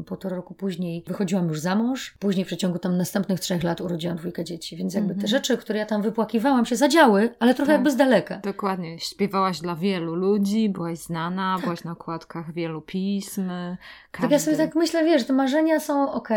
B: półtora roku później wychodziłam już za mąż. Później w przeciągu tam następnych trzech lat urodziłam dwójkę dzieci, więc jakby mm-hmm. te mhm. rzeczy, które ja tam wypłakiwałam się zadziały, ale trochę tak. jakby z daleka.
A: Dokładnie. Śpiewałaś dla wielu ludzi, byłaś znana, tak. byłaś na okładkach wielu pism.
B: Każdy... Tak ja sobie tak myślę, wiesz, te marzenia są ok.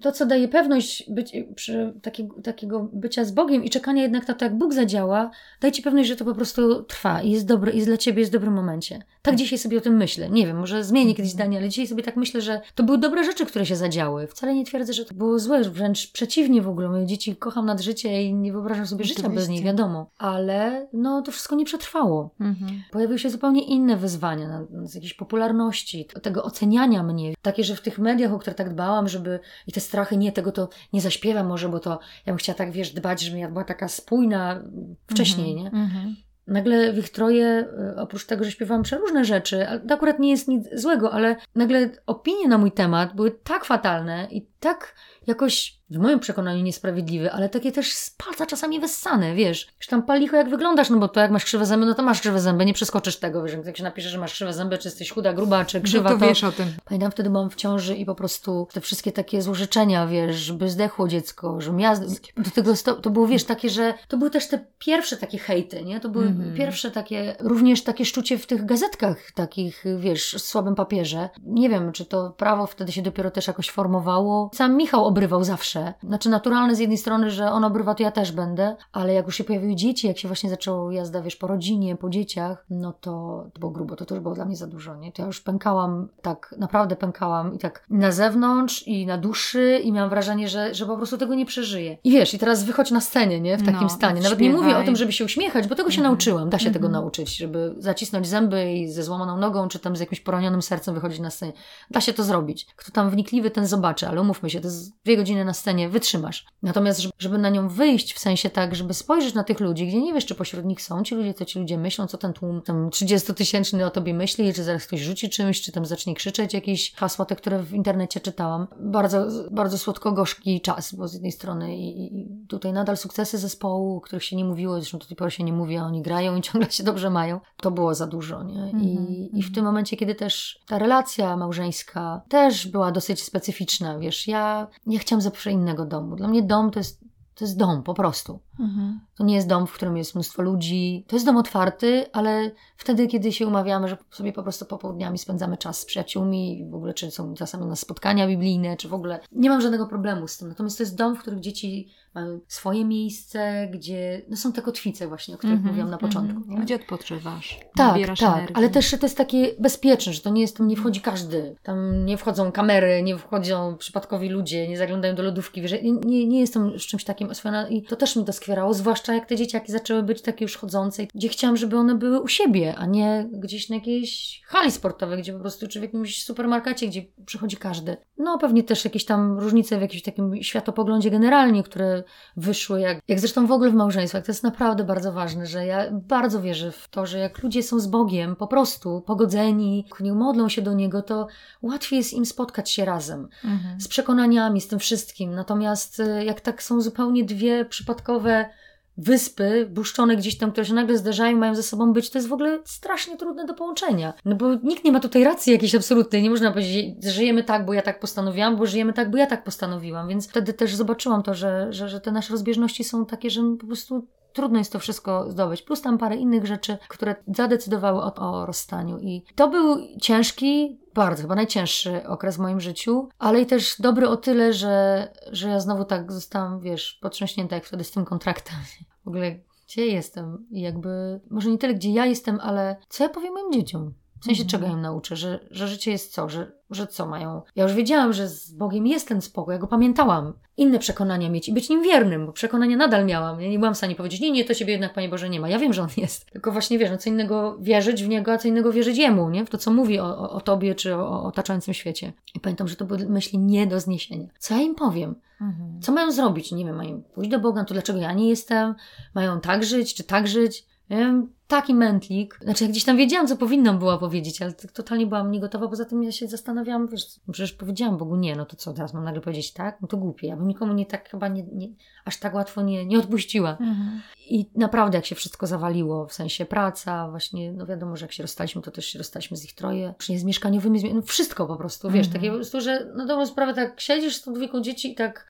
B: To, co daje pewność być przy takiego, takiego bycia z Bogiem i czekania jednak na to, jak Bóg zadziała, daj Ci pewność, że to po prostu trwa i jest dobry, i dla Ciebie jest w dobrym momencie. Tak dzisiaj sobie o tym myślę. Nie wiem, może zmienię kiedyś zdanie, ale dzisiaj sobie tak myślę, że to były dobre rzeczy, które się zadziały. Wcale nie twierdzę, że to było złe, wręcz przeciwnie w ogóle. Moje dzieci kocham nad życie i nie wyobrażam sobie Oczywiście. życia bez nich, wiadomo. Ale no, to wszystko nie przetrwało. Mhm. Pojawiły się zupełnie inne wyzwania, z jakiejś popularności, tego oceniania mnie. Takie, że w tych mediach, o które tak dbałam, żeby i te strachy, nie, tego to nie zaśpiewam śpiewam może, bo to ja bym chciała tak, wiesz, dbać, żebym ja była taka spójna wcześniej, -hmm, nie? -hmm. Nagle w ich troje, y, oprócz tego, że śpiewałam przeróżne rzeczy, to akurat nie jest nic złego, ale nagle opinie na mój temat były tak fatalne i tak jakoś w moim przekonaniu niesprawiedliwy, ale takie też z palca czasami wessane, wiesz. Już tam palicho jak wyglądasz, no bo to jak masz krzywe zęby, no to masz krzywe zęby, nie przeskoczysz tego, wiesz. Jak się napisze, że masz krzywe zęby, czy jesteś chuda, gruba, czy krzywa,
A: no to, to wiesz o tym.
B: Pamiętam wtedy byłam w ciąży i po prostu te wszystkie takie złożyczenia, wiesz, żeby zdechło dziecko, że ja do tego to, to było, wiesz, takie, że to były też te pierwsze takie hejty, nie? To były mm -hmm. pierwsze takie, również takie szczucie w tych gazetkach takich, wiesz, w słabym papierze. Nie wiem, czy to prawo wtedy się dopiero też jakoś formowało. Sam Michał obrywał zawsze. Znaczy naturalne z jednej strony, że on obrywa, to ja też będę, ale jak już się pojawiły dzieci, jak się właśnie zaczęło jazda, wiesz, po rodzinie, po dzieciach, no to, to było grubo, to, już było dla mnie za dużo, nie? To ja już pękałam, tak naprawdę pękałam i tak na zewnątrz i na duszy i miałam wrażenie, że, że po prostu tego nie przeżyję. I wiesz, i teraz wychodź na scenie, nie? W takim no, stanie. Nawet śpiewaj. nie mówię o tym, żeby się uśmiechać, bo tego się mm nauczyłam, da się mm -hmm. tego mhm. nauczyć, żeby zacisnąć zęby i ze złamaną nogą, czy tam z jakimś poronionym sercem wychodzić na scenie. Da się to zrobić. Kto tam wnikliwy, ten zobaczy, ale umówmy się, to jest dwie godziny na scenie wytrzymasz. Natomiast, żeby na nią wyjść, w sensie tak, żeby spojrzeć na tych ludzi, gdzie nie wiesz, czy pośród nich są ci ludzie, co ci ludzie myślą, co ten tłum tam 30-tysięczny o tobie myśli, czy zaraz ktoś rzuci czymś, czy tam zacznie krzyczeć jakieś hasła, te, które w internecie czytałam. Bardzo, bardzo słodko-gorzki czas, bo z jednej strony i, i tutaj nadal sukcesy zespołu, o których się nie mówiło, zresztą do tej pory się nie mówi, a oni grają i ciągle się dobrze mają. To było za dużo, nie? I, mm -hmm. I w tym momencie, kiedy też ta relacja małżeńska też była dosyć specyficzna, wiesz, ja nie chciałam zawsze innego domu. Dla mnie dom to jest, to jest dom po prostu. Mhm. To nie jest dom, w którym jest mnóstwo ludzi. To jest dom otwarty, ale wtedy, kiedy się umawiamy, że sobie po prostu popołudniami spędzamy czas z przyjaciółmi, w ogóle czy są czasami na spotkania biblijne, czy w ogóle nie mam żadnego problemu z tym. Natomiast to jest dom, w którym dzieci mają swoje miejsce, gdzie no są te kotwice właśnie, o których mm -hmm, mówiłam na początku.
A: Mm -hmm. Gdzie odpoczywasz?
B: Tak, tak, ale też to jest takie bezpieczne, że to nie jest, tam nie wchodzi każdy. Tam nie wchodzą kamery, nie wchodzą przypadkowi ludzie, nie zaglądają do lodówki. Wiesz, nie, nie, nie jestem z czymś takim oswojona i to też mi to skwierało, zwłaszcza jak te dzieciaki zaczęły być takie już chodzące, gdzie chciałam, żeby one były u siebie, a nie gdzieś na jakiejś hali sportowej, gdzie po prostu czy w jakimś supermarkecie, gdzie przychodzi każdy. No pewnie też jakieś tam różnice w jakimś takim światopoglądzie generalnie, które wyszły, jak, jak zresztą w ogóle w małżeństwach. To jest naprawdę bardzo ważne, że ja bardzo wierzę w to, że jak ludzie są z Bogiem, po prostu pogodzeni, nie modlą się do Niego, to łatwiej jest im spotkać się razem. Mhm. Z przekonaniami, z tym wszystkim. Natomiast y, jak tak są zupełnie dwie przypadkowe wyspy buszczone gdzieś tam, które się nagle zdarzają, mają ze sobą być, to jest w ogóle strasznie trudne do połączenia. No bo nikt nie ma tutaj racji jakiejś absolutnej. Nie można powiedzieć, że żyjemy tak, bo ja tak postanowiłam, bo żyjemy tak, bo ja tak postanowiłam. Więc wtedy też zobaczyłam to, że, że, że te nasze rozbieżności są takie, że po prostu trudno jest to wszystko zdobyć. Plus tam parę innych rzeczy, które zadecydowały o, o rozstaniu. I to był ciężki, bardzo, chyba najcięższy okres w moim życiu, ale i też dobry o tyle, że, że ja znowu tak zostałam, wiesz, potrząśnięta jak wtedy z tym kontraktem. W ogóle gdzie jestem i jakby, może nie tyle gdzie ja jestem, ale co ja powiem moim dzieciom? W sensie
A: Mhm.
B: czego im nauczę, że, że życie jest co, że, że co mają. Ja już wiedziałam, że z Bogiem jest ten spokój, ja go pamiętałam. Inne przekonania mieć i być nim wiernym, bo przekonania nadal miałam. Ja nie byłam w stanie powiedzieć, nie, nie, to ciebie jednak, Panie Boże, nie ma. Ja wiem, że on jest. Tylko właśnie wiesz, no co innego wierzyć w niego, a co innego wierzyć jemu, nie? W to, co mówi o, o, o tobie czy o, o otaczającym świecie. I pamiętam, że to były myśli nie do zniesienia. Co ja im powiem?
A: Mhm.
B: Co mają zrobić? Nie wiem, mają pójść do Boga, no to dlaczego ja nie jestem? Mają tak żyć, czy tak żyć? Wiem, taki mętlik. Znaczy, ja gdzieś tam wiedziałam, co powinnam była powiedzieć, ale tak totalnie byłam niegotowa. Poza tym ja się zastanawiałam, wiesz, przecież powiedziałam Bogu nie, no to co, teraz mam nagle powiedzieć tak? No to głupie. Ja bym nikomu nie tak chyba nie, nie, aż tak łatwo nie, nie odpuściła.
A: Mhm.
B: I naprawdę, jak się wszystko zawaliło, w sensie praca, właśnie, no wiadomo, że jak się rozstaliśmy, to też się rozstaliśmy z ich troje, później z mieszkaniowymi, no wszystko po prostu, wiesz,
A: Mhm.
B: takie po prostu, że na dobrą sprawę tak siedzisz z tą dwójką dzieci i tak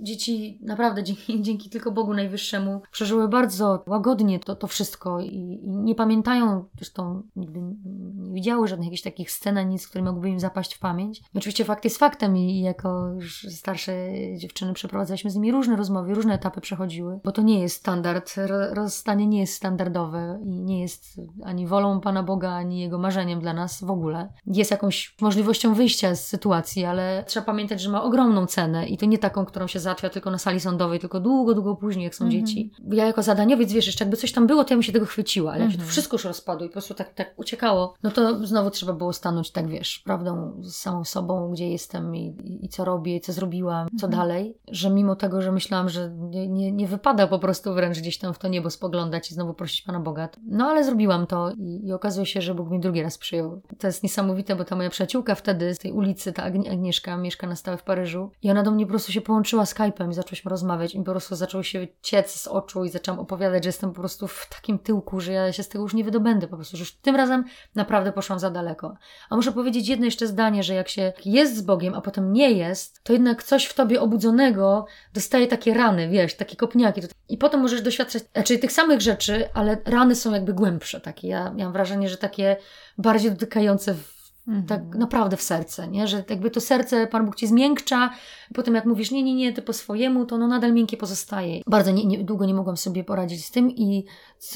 B: dzieci naprawdę dzięki, dzięki tylko Bogu Najwyższemu przeżyły bardzo łagodnie to, to wszystko i, i nie pamiętają, zresztą nigdy nie widziały żadnych jakichś takich scen, nic, które mogłyby im zapaść w pamięć. Oczywiście fakt jest faktem i jako już starsze dziewczyny przeprowadzaliśmy z nimi różne rozmowy, różne etapy przechodziły, bo to nie jest standard, ro- rozstanie nie jest standardowe i nie jest ani wolą Pana Boga, ani Jego marzeniem dla nas w ogóle. Jest jakąś możliwością wyjścia z sytuacji, ale trzeba pamiętać, że ma ogromną cenę i to nie taką, którą się załatwia tylko na sali sądowej, tylko długo, długo później, jak są
A: Mhm.
B: dzieci. Ja jako zadaniowiec, wiesz, jeszcze jakby coś tam było, to ja bym się tego chwyciła, ale jak się to
A: Mhm.
B: wszystko już rozpadło i po prostu tak, tak uciekało, no to znowu trzeba było stanąć, tak wiesz, prawdą z samą sobą, gdzie jestem i, i, i co robię, i co zrobiłam, co
A: Mhm.
B: dalej, że mimo tego, że myślałam, że nie, nie, nie wypada po prostu wręcz gdzieś tam w to niebo spoglądać i znowu prosić Pana Boga, no ale zrobiłam to i, i okazuje się, że Bóg mnie drugi raz przyjął. To jest niesamowite, bo ta moja przyjaciółka wtedy z tej ulicy, ta Agni- Agnieszka, mieszka na stałe w Paryżu i ona do mnie po prostu się połączyła Skype'em i zaczęłyśmy rozmawiać i po prostu zaczął się ciec z oczu i zaczęłam opowiadać, że jestem po prostu w takim tyłku, że ja się z tego już nie wydobędę po prostu, że już tym razem naprawdę poszłam za daleko. A muszę powiedzieć jedno jeszcze zdanie, że jak się jest z Bogiem, a potem nie jest, to jednak coś w tobie obudzonego dostaje takie rany, wiesz, takie kopniaki. I potem możesz doświadczać, znaczy tych samych rzeczy, ale rany są jakby głębsze takie. Ja miałam wrażenie, że takie bardziej dotykające w
A: Mhm.
B: tak naprawdę w serce, nie? że jakby to serce Pan Bóg ci zmiękcza, potem jak mówisz nie, nie, nie, ty po swojemu, to no nadal miękkie pozostaje. Bardzo nie, nie, długo nie mogłam sobie poradzić z tym i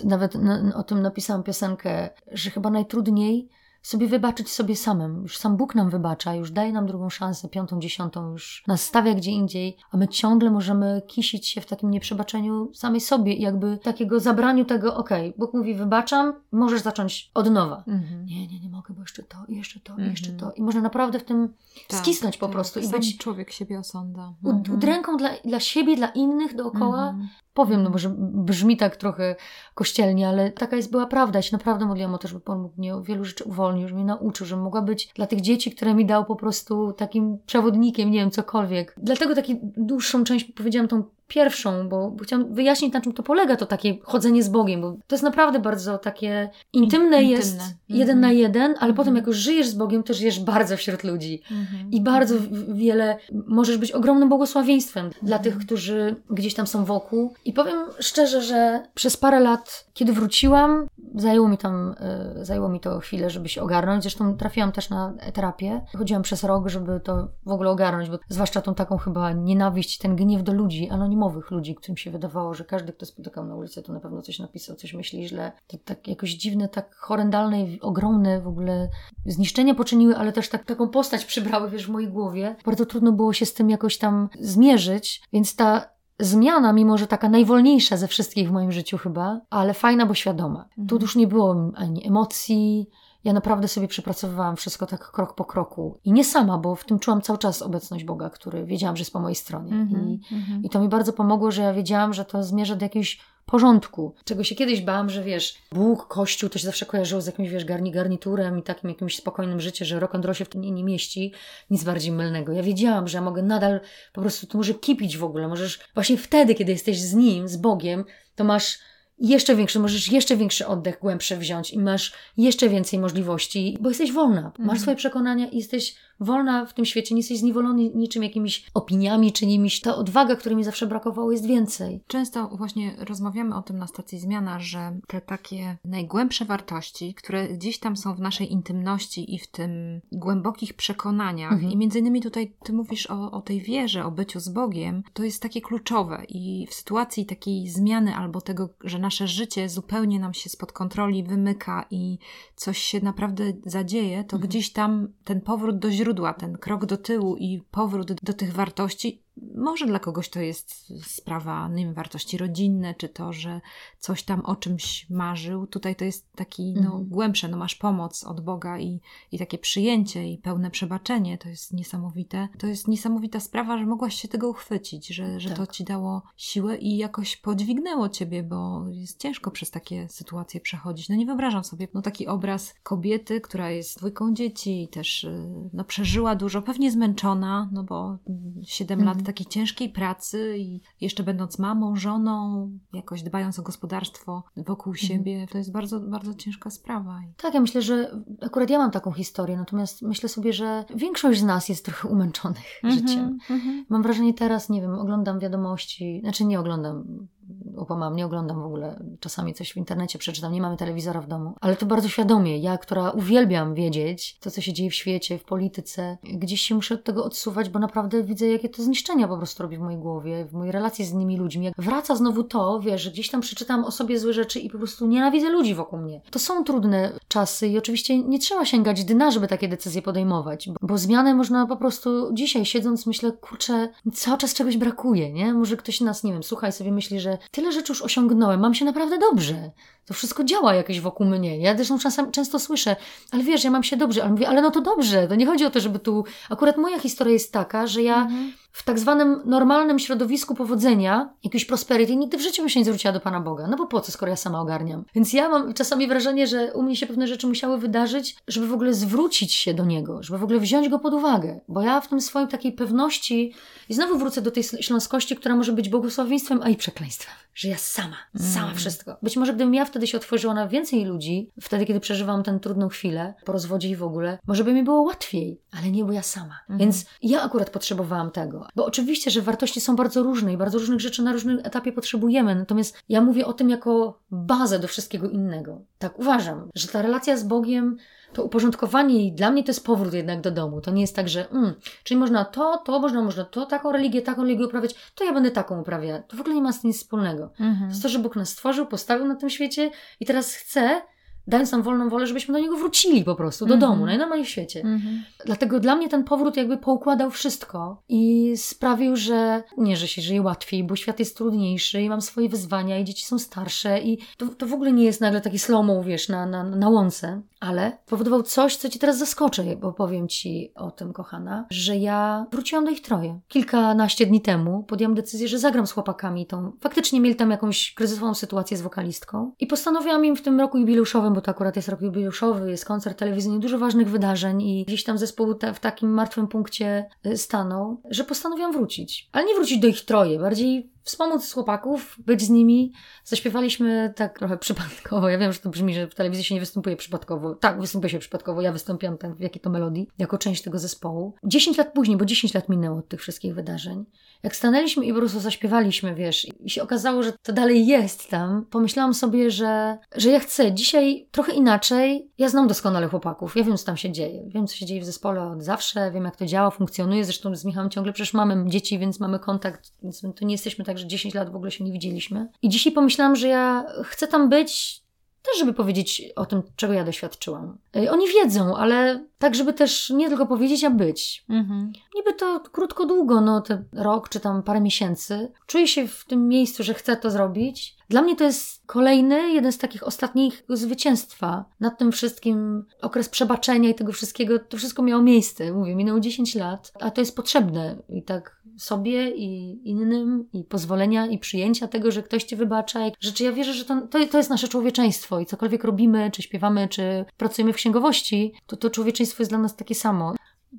B: nawet na, o tym napisałam piosenkę, że chyba najtrudniej sobie wybaczyć sobie samym. Już sam Bóg nam wybacza, już daje nam drugą szansę, piątą, dziesiątą, już nas stawia gdzie indziej, a my ciągle możemy kisić się w takim nieprzebaczeniu samej sobie jakby takiego zabraniu tego, okej, Bóg mówi wybaczam, możesz zacząć od nowa
A: Mhm.
B: nie, nie, nie mogę, bo jeszcze to, jeszcze to, i
A: Mhm.
B: jeszcze to. I można naprawdę w tym
A: Tak,
B: skisnąć po
A: tak.
B: prostu i być
A: człowiek siebie osądza. Mhm.
B: udręką dla, dla siebie, dla innych dookoła.
A: Mhm.
B: Powiem, no może brzmi tak trochę kościelnie, ale taka jest była prawda. Ja się naprawdę modliłam o to, żeby Pan mógł mnie o wielu rzeczy uwolnił, żeby mnie nauczył, żebym mogła być dla tych dzieci, które mi dał po prostu takim przewodnikiem, nie wiem, cokolwiek. Dlatego taki dłuższą część powiedziałam tą pierwszą, bo, chciałam wyjaśnić, na czym to polega, to takie chodzenie z Bogiem, bo to jest naprawdę bardzo takie intymne
A: In-
B: jest,
A: intymne.
B: jeden
A: Mhm.
B: na jeden, ale
A: Mhm.
B: potem jak już żyjesz z Bogiem, to żyjesz bardzo wśród ludzi.
A: Mhm.
B: I bardzo wiele, możesz być ogromnym błogosławieństwem dla
A: Mhm.
B: tych, którzy gdzieś tam są wokół. I powiem szczerze, że przez parę lat, kiedy wróciłam, zajęło mi tam, e, zajęło mi to chwilę, żeby się ogarnąć. Zresztą trafiłam też na terapię. Chodziłam przez rok, żeby to w ogóle ogarnąć, bo zwłaszcza tą taką chyba nienawiść, ten gniew do ludzi, anonimowych ludzi, którym się wydawało, że każdy, kto spotykał na ulicy, to na pewno coś napisał, coś myśli źle. To tak jakoś dziwne, tak horrendalne i ogromne w ogóle zniszczenia poczyniły, ale też tak, taką postać przybrały, wiesz, w mojej głowie. Bardzo trudno było się z tym jakoś tam zmierzyć, więc ta zmiana, mimo że taka najwolniejsza ze wszystkich w moim życiu chyba, ale fajna, bo świadoma. Tu
A: Mhm.
B: już nie było ani emocji, ja naprawdę sobie przepracowywałam wszystko tak krok po kroku. I nie sama, bo w tym czułam cały czas obecność Boga, który wiedziałam, że jest po mojej stronie.
A: Mhm.
B: I,
A: Mhm.
B: I to mi bardzo pomogło, że ja wiedziałam, że to zmierza do jakiegoś porządku. Czego się kiedyś bałam, że wiesz, Bóg, Kościół to się zawsze kojarzyło z jakimś, wiesz, garni garniturem i takim jakimś spokojnym życiem, że rock and roll się w tym nie, nie mieści. Nic bardziej mylnego. Ja wiedziałam, że ja mogę nadal po prostu, to może kipić w ogóle. Możesz właśnie wtedy, kiedy jesteś z Nim, z Bogiem, to masz jeszcze większy, możesz jeszcze większy oddech głębszy wziąć i masz jeszcze więcej możliwości, bo jesteś wolna. Masz
A: Mhm.
B: swoje przekonania i jesteś wolna w tym świecie, nie jesteś zniewolony niczym jakimiś opiniami czy nimiś. Ta odwaga, której mi zawsze brakowało, jest więcej.
A: Często właśnie rozmawiamy o tym na stacji Zmiana, że te takie najgłębsze wartości, które gdzieś tam są w naszej intymności i w tym głębokich przekonaniach,
B: Mhm.
A: i między innymi tutaj ty mówisz o, o tej wierze, o byciu z Bogiem, to jest takie kluczowe. I w sytuacji takiej zmiany albo tego, że nasze życie zupełnie nam się spod kontroli wymyka i coś się naprawdę zadzieje, to
B: Mhm.
A: gdzieś tam ten powrót do źródła, ten krok do tyłu i powrót do tych wartości może dla kogoś to jest sprawa, nie wiem, wartości rodzinne, czy to, że coś tam o czymś marzył. Tutaj to jest taki, no,
B: Mhm.
A: głębsze, no masz pomoc od Boga i, i takie przyjęcie i pełne przebaczenie. To jest niesamowite. To jest niesamowita sprawa, że mogłaś się tego uchwycić, że, że to
B: Tak.
A: ci dało siłę i jakoś podźwignęło ciebie, bo jest ciężko przez takie sytuacje przechodzić. No nie wyobrażam sobie, no taki obraz kobiety, która jest dwójką dzieci i też, y, no przeżyła dużo, pewnie zmęczona, no bo 7
B: Mhm.
A: lat takiej ciężkiej pracy i jeszcze będąc mamą, żoną, jakoś dbając o gospodarstwo wokół
B: Mhm.
A: siebie, to jest bardzo, bardzo ciężka sprawa.
B: Tak, ja myślę, że akurat ja mam taką historię, natomiast myślę sobie, że większość z nas jest trochę umęczonych życiem.
A: mhm.
B: Mam wrażenie teraz, nie wiem, oglądam wiadomości, znaczy nie oglądam, okłamam, nie oglądam w ogóle, czasami coś w internecie przeczytam, nie mamy telewizora w domu, ale to bardzo świadomie, ja, która uwielbiam wiedzieć to, co się dzieje w świecie, w polityce, gdzieś się muszę od tego odsuwać, bo naprawdę widzę, jakie to zniszczenia po prostu robi w mojej głowie, w mojej relacji z innymi ludźmi. Jak wraca znowu to, wiesz, że gdzieś tam przeczytam o sobie złe rzeczy i po prostu nienawidzę ludzi wokół mnie. To są trudne czasy i oczywiście nie trzeba sięgać dna, żeby takie decyzje podejmować, bo, bo zmianę można po prostu dzisiaj siedząc myślę, kurczę, cały czas czegoś brakuje, nie? Może ktoś nas, nie wiem, słucha i sobie myśli, że tyle rzeczy już osiągnąłem, mam się naprawdę dobrze. To wszystko działa jakieś wokół mnie. Ja zresztą czasem, często słyszę, ale wiesz, ja mam się dobrze, ale mówię, ale no to dobrze. To nie chodzi o to, żeby tu. Akurat moja historia jest taka, że ja
A: Mhm.
B: w tak zwanym normalnym środowisku powodzenia, jakiegoś prosperity, nigdy w życiu bym się nie zwróciła do Pana Boga. No bo po co, skoro ja sama ogarniam? Więc ja mam czasami wrażenie, że u mnie się pewne rzeczy musiały wydarzyć, żeby w ogóle zwrócić się do Niego, żeby w ogóle wziąć Go pod uwagę. Bo ja w tym swoim takiej pewności i znowu wrócę do tej śląskości, która może być błogosławieństwem, a i przekleństwem. Że ja sama, sama
A: Mm.
B: wszystko. Być może gdybym ja wtedy się otworzyła na więcej ludzi, wtedy kiedy przeżywam tę trudną chwilę po rozwodzie i w ogóle, może by mi było łatwiej, ale nie bo ja sama.
A: Mhm.
B: Więc ja akurat potrzebowałam tego. Bo oczywiście, że wartości są bardzo różne i bardzo różnych rzeczy na różnym etapie potrzebujemy. Natomiast ja mówię o tym jako bazę do wszystkiego innego. Tak uważam, że ta relacja z Bogiem to uporządkowanie i dla mnie to jest powrót jednak do domu. To nie jest tak, że mm, czyli można to, to, można, można to, taką religię, taką religię uprawiać, to ja będę taką uprawiać. To w ogóle nie ma z tym nic wspólnego. To
A: Mhm.
B: jest to, że Bóg nas stworzył, postawił na tym świecie i teraz chce, dając nam wolną wolę, żebyśmy do Niego wrócili po prostu, do
A: Mhm.
B: domu, najnormalniej w świecie.
A: Mhm.
B: Dlatego dla mnie ten powrót jakby poukładał wszystko i sprawił, że nie, że się żyje łatwiej, bo świat jest trudniejszy i mam swoje wyzwania i dzieci są starsze i to, to w ogóle nie jest nagle taki slow wiesz, na, na, na łące, ale powodował coś, co ci teraz zaskoczy, bo powiem ci o tym, kochana, że ja wróciłam do ich troje. Kilkanaście dni temu podjęłam decyzję, że zagram z chłopakami tą, faktycznie mieli tam jakąś kryzysową sytuację z wokalistką i postanowiłam im w tym roku jubileuszowym, bo to akurat jest rok jubileuszowy, jest koncert telewizyjny, dużo ważnych wydarzeń i gdzieś tam zespół te, w takim martwym punkcie y, stanął, że postanowiłam wrócić. Ale nie wrócić do ich troje, bardziej wspomóc chłopaków, być z nimi. Zaśpiewaliśmy tak trochę przypadkowo. Ja wiem, że to brzmi, że w telewizji się nie występuje przypadkowo. Tak, występuje się przypadkowo. Ja wystąpiłam tam w jakiej to melodii, jako część tego zespołu. 10 lat później, bo 10 lat minęło od tych wszystkich wydarzeń. Jak stanęliśmy i po prostu zaśpiewaliśmy, wiesz, i się okazało, że to dalej jest tam, pomyślałam sobie, że, że ja chcę dzisiaj trochę inaczej. Ja znam doskonale chłopaków, ja wiem, co tam się dzieje. Wiem, co się dzieje w zespole od zawsze, wiem, jak to działa, funkcjonuje. Zresztą z Michałem ciągle przecież mamy dzieci, więc mamy kontakt, więc to nie jesteśmy tak, że 10 lat w ogóle się nie widzieliśmy. I dzisiaj pomyślałam, że ja chcę tam być też, żeby powiedzieć o tym, czego ja doświadczyłam. Oni wiedzą, ale tak, żeby też nie tylko powiedzieć, a być.
A: Mhm.
B: Niby to krótko, długo, no te rok czy tam parę miesięcy. Czuję się w tym miejscu, że chcę to zrobić. Dla mnie to jest kolejny, jeden z takich ostatnich zwycięstwa nad tym wszystkim. Okres przebaczenia i tego wszystkiego, to wszystko miało miejsce. Mówię, minęło 10 lat, a to jest potrzebne. I tak sobie i innym, i pozwolenia, i przyjęcia tego, że ktoś ci wybacza. Rzeczy, ja wierzę, że to, to, to jest nasze człowieczeństwo i cokolwiek robimy, czy śpiewamy, czy pracujemy w księgowości, to to człowieczeństwo jest dla nas takie samo.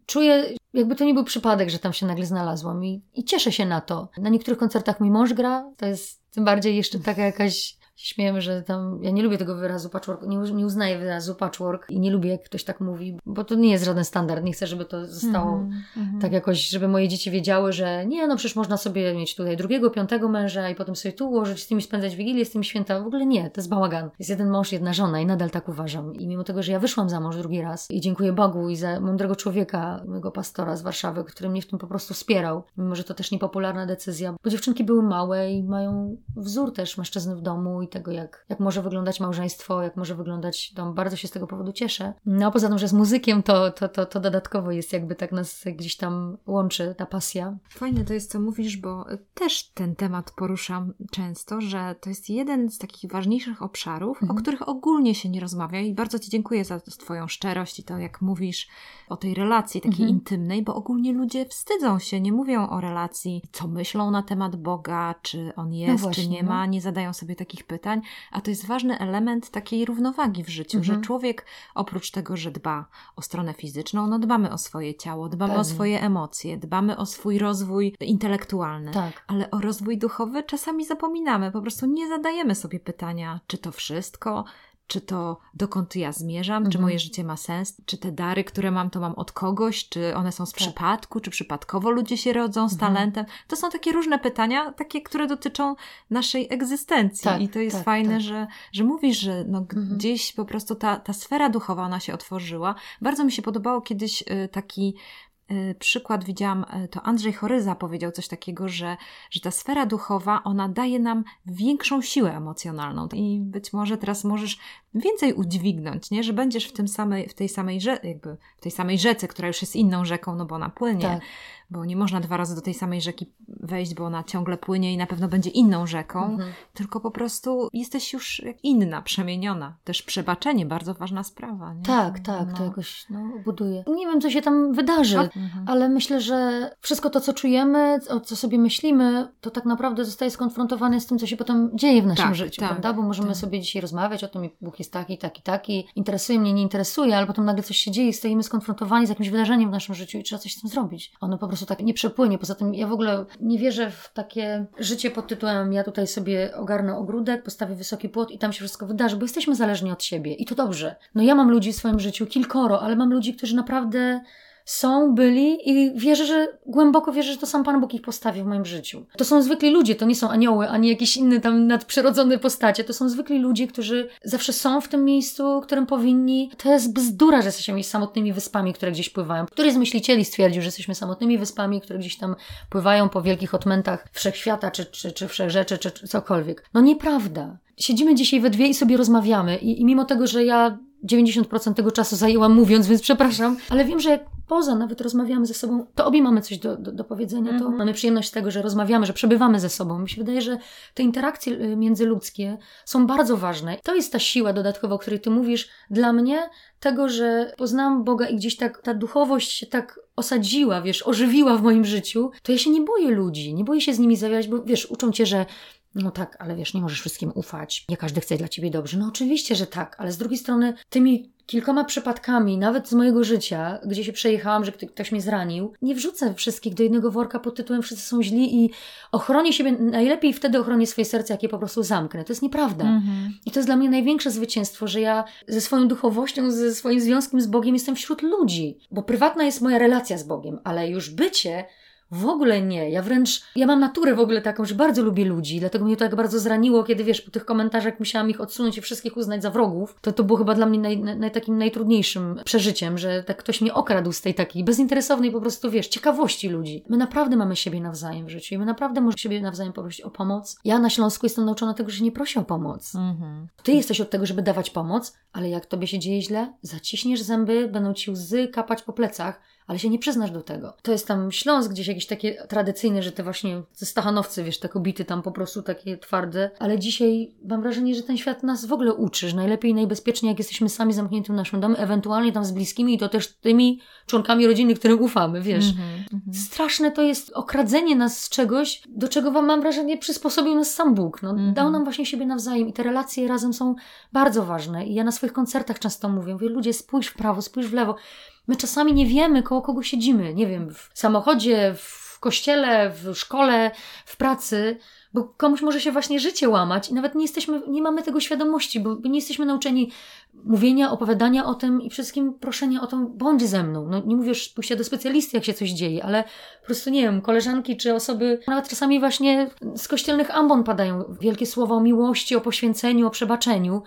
B: Czuję, jakby to nie był przypadek, że tam się nagle znalazłam i, i cieszę się na to. Na niektórych koncertach mój mąż gra, to jest tym bardziej jeszcze taka jakaś śmiejemy, że tam, ja nie lubię tego wyrazu patchwork, nie, nie uznaję wyrazu patchwork i nie lubię, jak ktoś tak mówi, bo to nie jest żaden standard. Nie chcę, żeby to zostało mm-hmm. tak jakoś, żeby moje dzieci wiedziały, że nie, no przecież można sobie mieć tutaj drugiego, piątego męża i potem sobie tu ułożyć, z tymi spędzać wigilię, z tymi święta. W ogóle nie, to jest bałagan. Jest jeden mąż, jedna żona i nadal tak uważam. I mimo tego, że ja wyszłam za mąż drugi raz i dziękuję Bogu i za mądrego człowieka, mojego pastora z Warszawy, który mnie w tym po prostu wspierał, mimo że to też niepopularna decyzja, bo dziewczynki były małe i mają wzór też mężczyzny w domu i tego, jak, jak może wyglądać małżeństwo, jak może wyglądać dom. Bardzo się z tego powodu cieszę. No a poza tym, że z muzykiem, to, to, to, to dodatkowo jest jakby tak nas gdzieś tam łączy ta pasja.
A: Fajne to jest, co mówisz, bo też ten temat poruszam często, że to jest jeden z takich ważniejszych obszarów, mhm. o których ogólnie się nie rozmawia i bardzo Ci dziękuję za Twoją szczerość i to, jak mówisz o tej relacji takiej mhm. intymnej, bo ogólnie ludzie wstydzą się, nie mówią o relacji, co myślą na temat Boga, czy On jest, no właśnie, czy nie ma, no. nie zadają sobie takich pytań, a to jest ważny element takiej równowagi w życiu, mhm. że człowiek oprócz tego, że dba o stronę fizyczną, no dbamy o swoje ciało, dbamy Pewnie. o swoje emocje, dbamy o swój rozwój intelektualny,
B: tak.
A: ale o rozwój duchowy czasami zapominamy, po prostu nie zadajemy sobie pytania, czy to wszystko, czy to dokąd ja zmierzam, mhm. czy moje życie ma sens, czy te dary, które mam, to mam od kogoś, czy one są z tak. przypadku, czy przypadkowo ludzie się rodzą z mhm. talentem. To są takie różne pytania, takie, które dotyczą naszej egzystencji. Tak, I to jest tak, fajne, tak. Że, że mówisz, że no, mhm. gdzieś po prostu ta, ta sfera duchowa, ona się otworzyła. Bardzo mi się podobało kiedyś y, taki przykład widziałam, y, to Andrzej Choryza powiedział coś takiego, że, że ta sfera duchowa, ona daje nam większą siłę emocjonalną. I być może teraz możesz więcej udźwignąć, nie? że będziesz w, tym samej, w tej samej rzece, jakby w tej samej rzece, która już jest inną rzeką, no bo ona płynie, tak bo nie można dwa razy do tej samej rzeki wejść, bo ona ciągle płynie i na pewno będzie inną rzeką, mhm. tylko po prostu jesteś już inna, przemieniona. Też przebaczenie, bardzo ważna sprawa. Nie?
B: Tak, tak, no. to jakoś no, buduje. Nie wiem, co się tam wydarzy, mhm. ale myślę, że wszystko to, co czujemy, o co sobie myślimy, to tak naprawdę zostaje skonfrontowane z tym, co się potem dzieje w naszym tak, życiu, tak, prawda? Bo możemy tak. sobie dzisiaj rozmawiać o tym, Bóg jest taki, taki, taki, interesuje mnie, nie interesuje, ale potem nagle coś się dzieje i stoimy skonfrontowani z jakimś wydarzeniem w naszym życiu i trzeba coś z tym zrobić. Ono po prostu tak nie przepłynie. Poza tym ja w ogóle nie wierzę w takie życie pod tytułem ja tutaj sobie ogarnę ogródek, postawię wysoki płot i tam się wszystko wydarzy, bo jesteśmy zależni od siebie i to dobrze. No ja mam ludzi w swoim życiu, kilkoro, ale mam ludzi, którzy naprawdę są, byli i wierzę, że głęboko wierzę, że to sam Pan Bóg ich postawi w moim życiu. To są zwykli ludzie, to nie są anioły, ani jakieś inne tam nadprzyrodzone postacie. To są zwykli ludzie, którzy zawsze są w tym miejscu, którym powinni. To jest bzdura, że jesteśmy samotnymi wyspami, które gdzieś pływają. Któryś z myślicieli stwierdził, że jesteśmy samotnymi wyspami, które gdzieś tam pływają po wielkich odmętach wszechświata, czy, czy, czy wszechrzeczy, czy, czy cokolwiek. No nieprawda. Siedzimy dzisiaj we dwie i sobie rozmawiamy i, i mimo tego, że ja 90% tego czasu zajęłam mówiąc, więc przepraszam, ale wiem, że poza nawet rozmawiamy ze sobą, to obie mamy coś do, do, do powiedzenia, to mhm. mamy przyjemność z tego, że rozmawiamy, że przebywamy ze sobą. Mi się wydaje, że te interakcje y, międzyludzkie są bardzo ważne. To jest ta siła dodatkowa, o której ty mówisz, dla mnie, tego, że poznałam Boga i gdzieś tak ta duchowość się tak osadziła, wiesz, ożywiła w moim życiu, to ja się nie boję ludzi, nie boję się z nimi zawierać, bo wiesz, uczą cię, że no tak, ale wiesz, nie możesz wszystkim ufać. Nie każdy chce dla ciebie dobrze. No oczywiście, że tak, ale z drugiej strony tymi kilkoma przypadkami, nawet z mojego życia, gdzie się przejechałam, że ktoś mnie zranił, nie wrzucę wszystkich do jednego worka pod tytułem wszyscy są źli i ochronię siebie, najlepiej wtedy ochronię swoje serce, jak je po prostu zamknę. To jest nieprawda. Mhm. I to jest dla mnie największe zwycięstwo, że ja ze swoją duchowością, ze swoim związkiem z Bogiem jestem wśród ludzi. Bo prywatna jest moja relacja z Bogiem, ale już bycie w ogóle nie. Ja wręcz, ja mam naturę w ogóle taką, że bardzo lubię ludzi, dlatego mnie to tak bardzo zraniło, kiedy wiesz, po tych komentarzach musiałam ich odsunąć i wszystkich uznać za wrogów. To to było chyba dla mnie naj, naj, takim najtrudniejszym przeżyciem, że tak ktoś mnie okradł z tej takiej bezinteresownej po prostu, wiesz, ciekawości ludzi. My naprawdę mamy siebie nawzajem w życiu i my naprawdę możemy siebie nawzajem poprosić o pomoc. Ja na Śląsku jestem nauczona tego, że nie prosi o pomoc. Mhm. Ty jesteś od tego, żeby dawać pomoc, ale jak tobie się dzieje źle, zaciśniesz zęby, będą ci łzy kapać po plecach, ale się nie przyznasz do tego. To jest tam Śląsk gdzieś jakieś takie tradycyjne, że te właśnie te stachanowcy, wiesz, te kobiety tam po prostu takie twarde, ale dzisiaj mam wrażenie, że ten świat nas w ogóle uczy, że najlepiej i najbezpieczniej jak jesteśmy sami zamknięci w naszym domu, ewentualnie tam z bliskimi i to też tymi członkami rodziny, którym ufamy, wiesz. Mm -hmm. Straszne to jest okradzenie nas z czegoś, do czego wam mam wrażenie przysposobił nas sam Bóg. No, mm -hmm. Dał nam właśnie siebie nawzajem i te relacje razem są bardzo ważne i ja na swoich koncertach często mówię, mówię ludzie spójrz w prawo, spójrz w lewo, My czasami nie wiemy, koło kogo siedzimy. Nie wiem, w samochodzie, w kościele, w szkole, w pracy Bo komuś może się właśnie życie łamać i nawet nie jesteśmy, nie mamy tego świadomości, bo nie jesteśmy nauczeni mówienia, opowiadania o tym i wszystkim proszenia o to, bądź ze mną. No nie mówisz pójścia do specjalisty, jak się coś dzieje, ale po prostu, nie wiem, koleżanki czy osoby, nawet czasami właśnie z kościelnych ambon padają wielkie słowa o miłości, o poświęceniu, o przebaczeniu.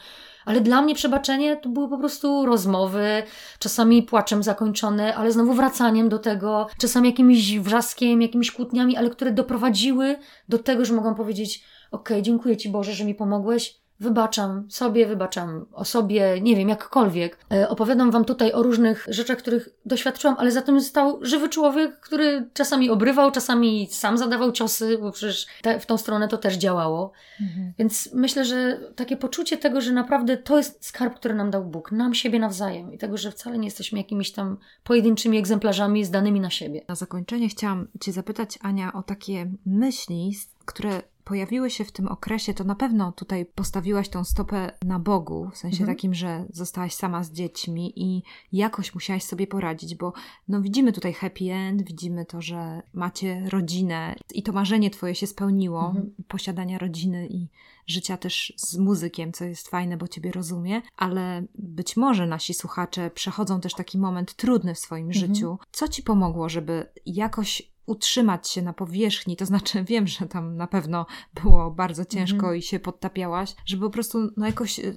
B: Ale dla mnie przebaczenie to były po prostu rozmowy, czasami płaczem zakończone, ale znowu wracaniem do tego, czasami jakimś wrzaskiem, jakimiś kłótniami, ale które doprowadziły do tego, że mogłam powiedzieć: OK, dziękuję Ci Boże, że mi pomogłeś wybaczam sobie, wybaczam o sobie, nie wiem, jakkolwiek. E, opowiadam Wam tutaj o różnych rzeczach, których doświadczyłam, ale za tym stał żywy człowiek, który czasami obrywał, czasami sam zadawał ciosy, bo przecież te, w tą stronę to też działało. Mhm. Więc myślę, że takie poczucie tego, że naprawdę to jest skarb, który nam dał Bóg, nam siebie nawzajem i tego, że wcale nie jesteśmy jakimiś tam pojedynczymi egzemplarzami zdanymi na siebie.
A: Na zakończenie chciałam Cię zapytać, Ania, o takie myśli, które pojawiły się w tym okresie, to na pewno tutaj postawiłaś tą stopę na Bogu, w sensie mhm. takim, że zostałaś sama z dziećmi i jakoś musiałaś sobie poradzić, bo no widzimy tutaj happy end, widzimy to, że macie rodzinę i to marzenie twoje się spełniło, mhm. posiadania rodziny i życia też z muzykiem, co jest fajne, bo ciebie rozumie, ale być może nasi słuchacze przechodzą też taki moment trudny w swoim mhm. życiu. Co ci pomogło, żeby jakoś utrzymać się na powierzchni, to znaczy wiem, że tam na pewno było bardzo ciężko mm -hmm. i się podtapiałaś, żeby po prostu no jakoś y,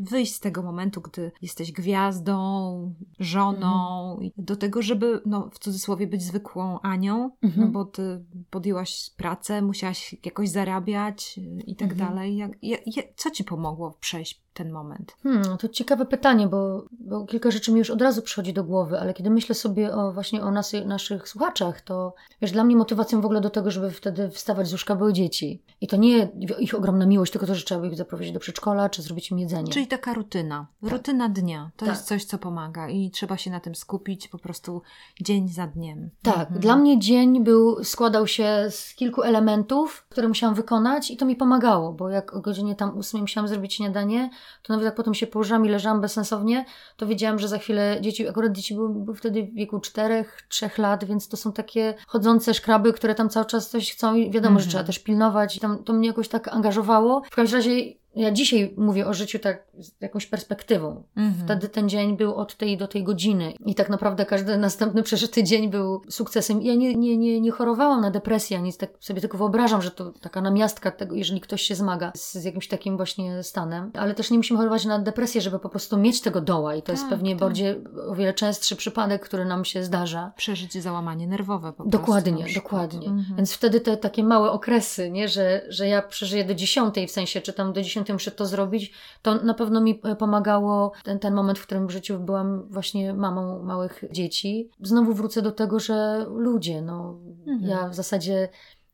A: wyjść z tego momentu, gdy jesteś gwiazdą, żoną, mm -hmm. do tego, żeby no w cudzysłowie być zwykłą Anią, mm -hmm. no mhm. bo ty podjęłaś pracę, musiałaś jakoś zarabiać y, i tak mhm. dalej. Jak, jak, co ci pomogło przejść ten moment?
B: Hmm, to ciekawe pytanie, bo, bo, kilka rzeczy mi już od razu przychodzi do głowy, ale kiedy myślę sobie o właśnie o nas, naszych słuchaczach, to wiesz, dla mnie motywacją w ogóle do tego, żeby wtedy wstawać z łóżka były dzieci. I to nie ich ogromna miłość, tylko to, że trzeba ich zaprowadzić do przedszkola, czy zrobić im jedzenie.
A: Czyli taka rutyna. Tak. Rutyna dnia. To tak. jest coś, co pomaga i trzeba się na tym skupić po prostu dzień za dniem.
B: Tak. Mhm. Dla mnie dzień był, składał się z kilku elementów, które musiałam wykonać i to mi pomagało, bo jak o godzinie tam ósmej musiałam zrobić śniadanie, to nawet jak potem się położyłam i leżałam bezsensownie, to wiedziałam, że za chwilę dzieci, akurat dzieci były, były wtedy w wieku 4-3 lat, więc to są takie chodzące szkraby, które tam cały czas coś chcą i wiadomo, mm -hmm. że trzeba mhm. też pilnować i tam to mnie jakoś tak angażowało. W każdym razie ja dzisiaj mówię o życiu tak z jakąś perspektywą. Mhm. Wtedy ten dzień był od tej do tej godziny i tak naprawdę każdy następny przeżyty dzień był sukcesem. Ja nie, nie, nie, nie chorowałam na depresję, nic tak sobie tylko wyobrażam, że to taka namiastka tego, jeżeli ktoś się zmaga z, z jakimś takim właśnie stanem. Ale też nie musimy chorować na depresję, żeby po prostu mieć tego doła i to tak, jest pewnie tak. bardziej o wiele częstszy przypadek, który nam się zdarza.
A: Przeżyć załamanie nerwowe po
B: Dokładnie, prostu, dokładnie. Mhm. Więc wtedy te takie małe okresy, nie, że, że ja przeżyję do dziesiątej, w sensie, czy tam do dziesiątej muszę to zrobić, to na pewno mi e, pomagało ten, ten moment, w którym w życiu byłam właśnie mamą małych dzieci. Znowu wrócę do tego, że ludzie, no mhm. ja w zasadzie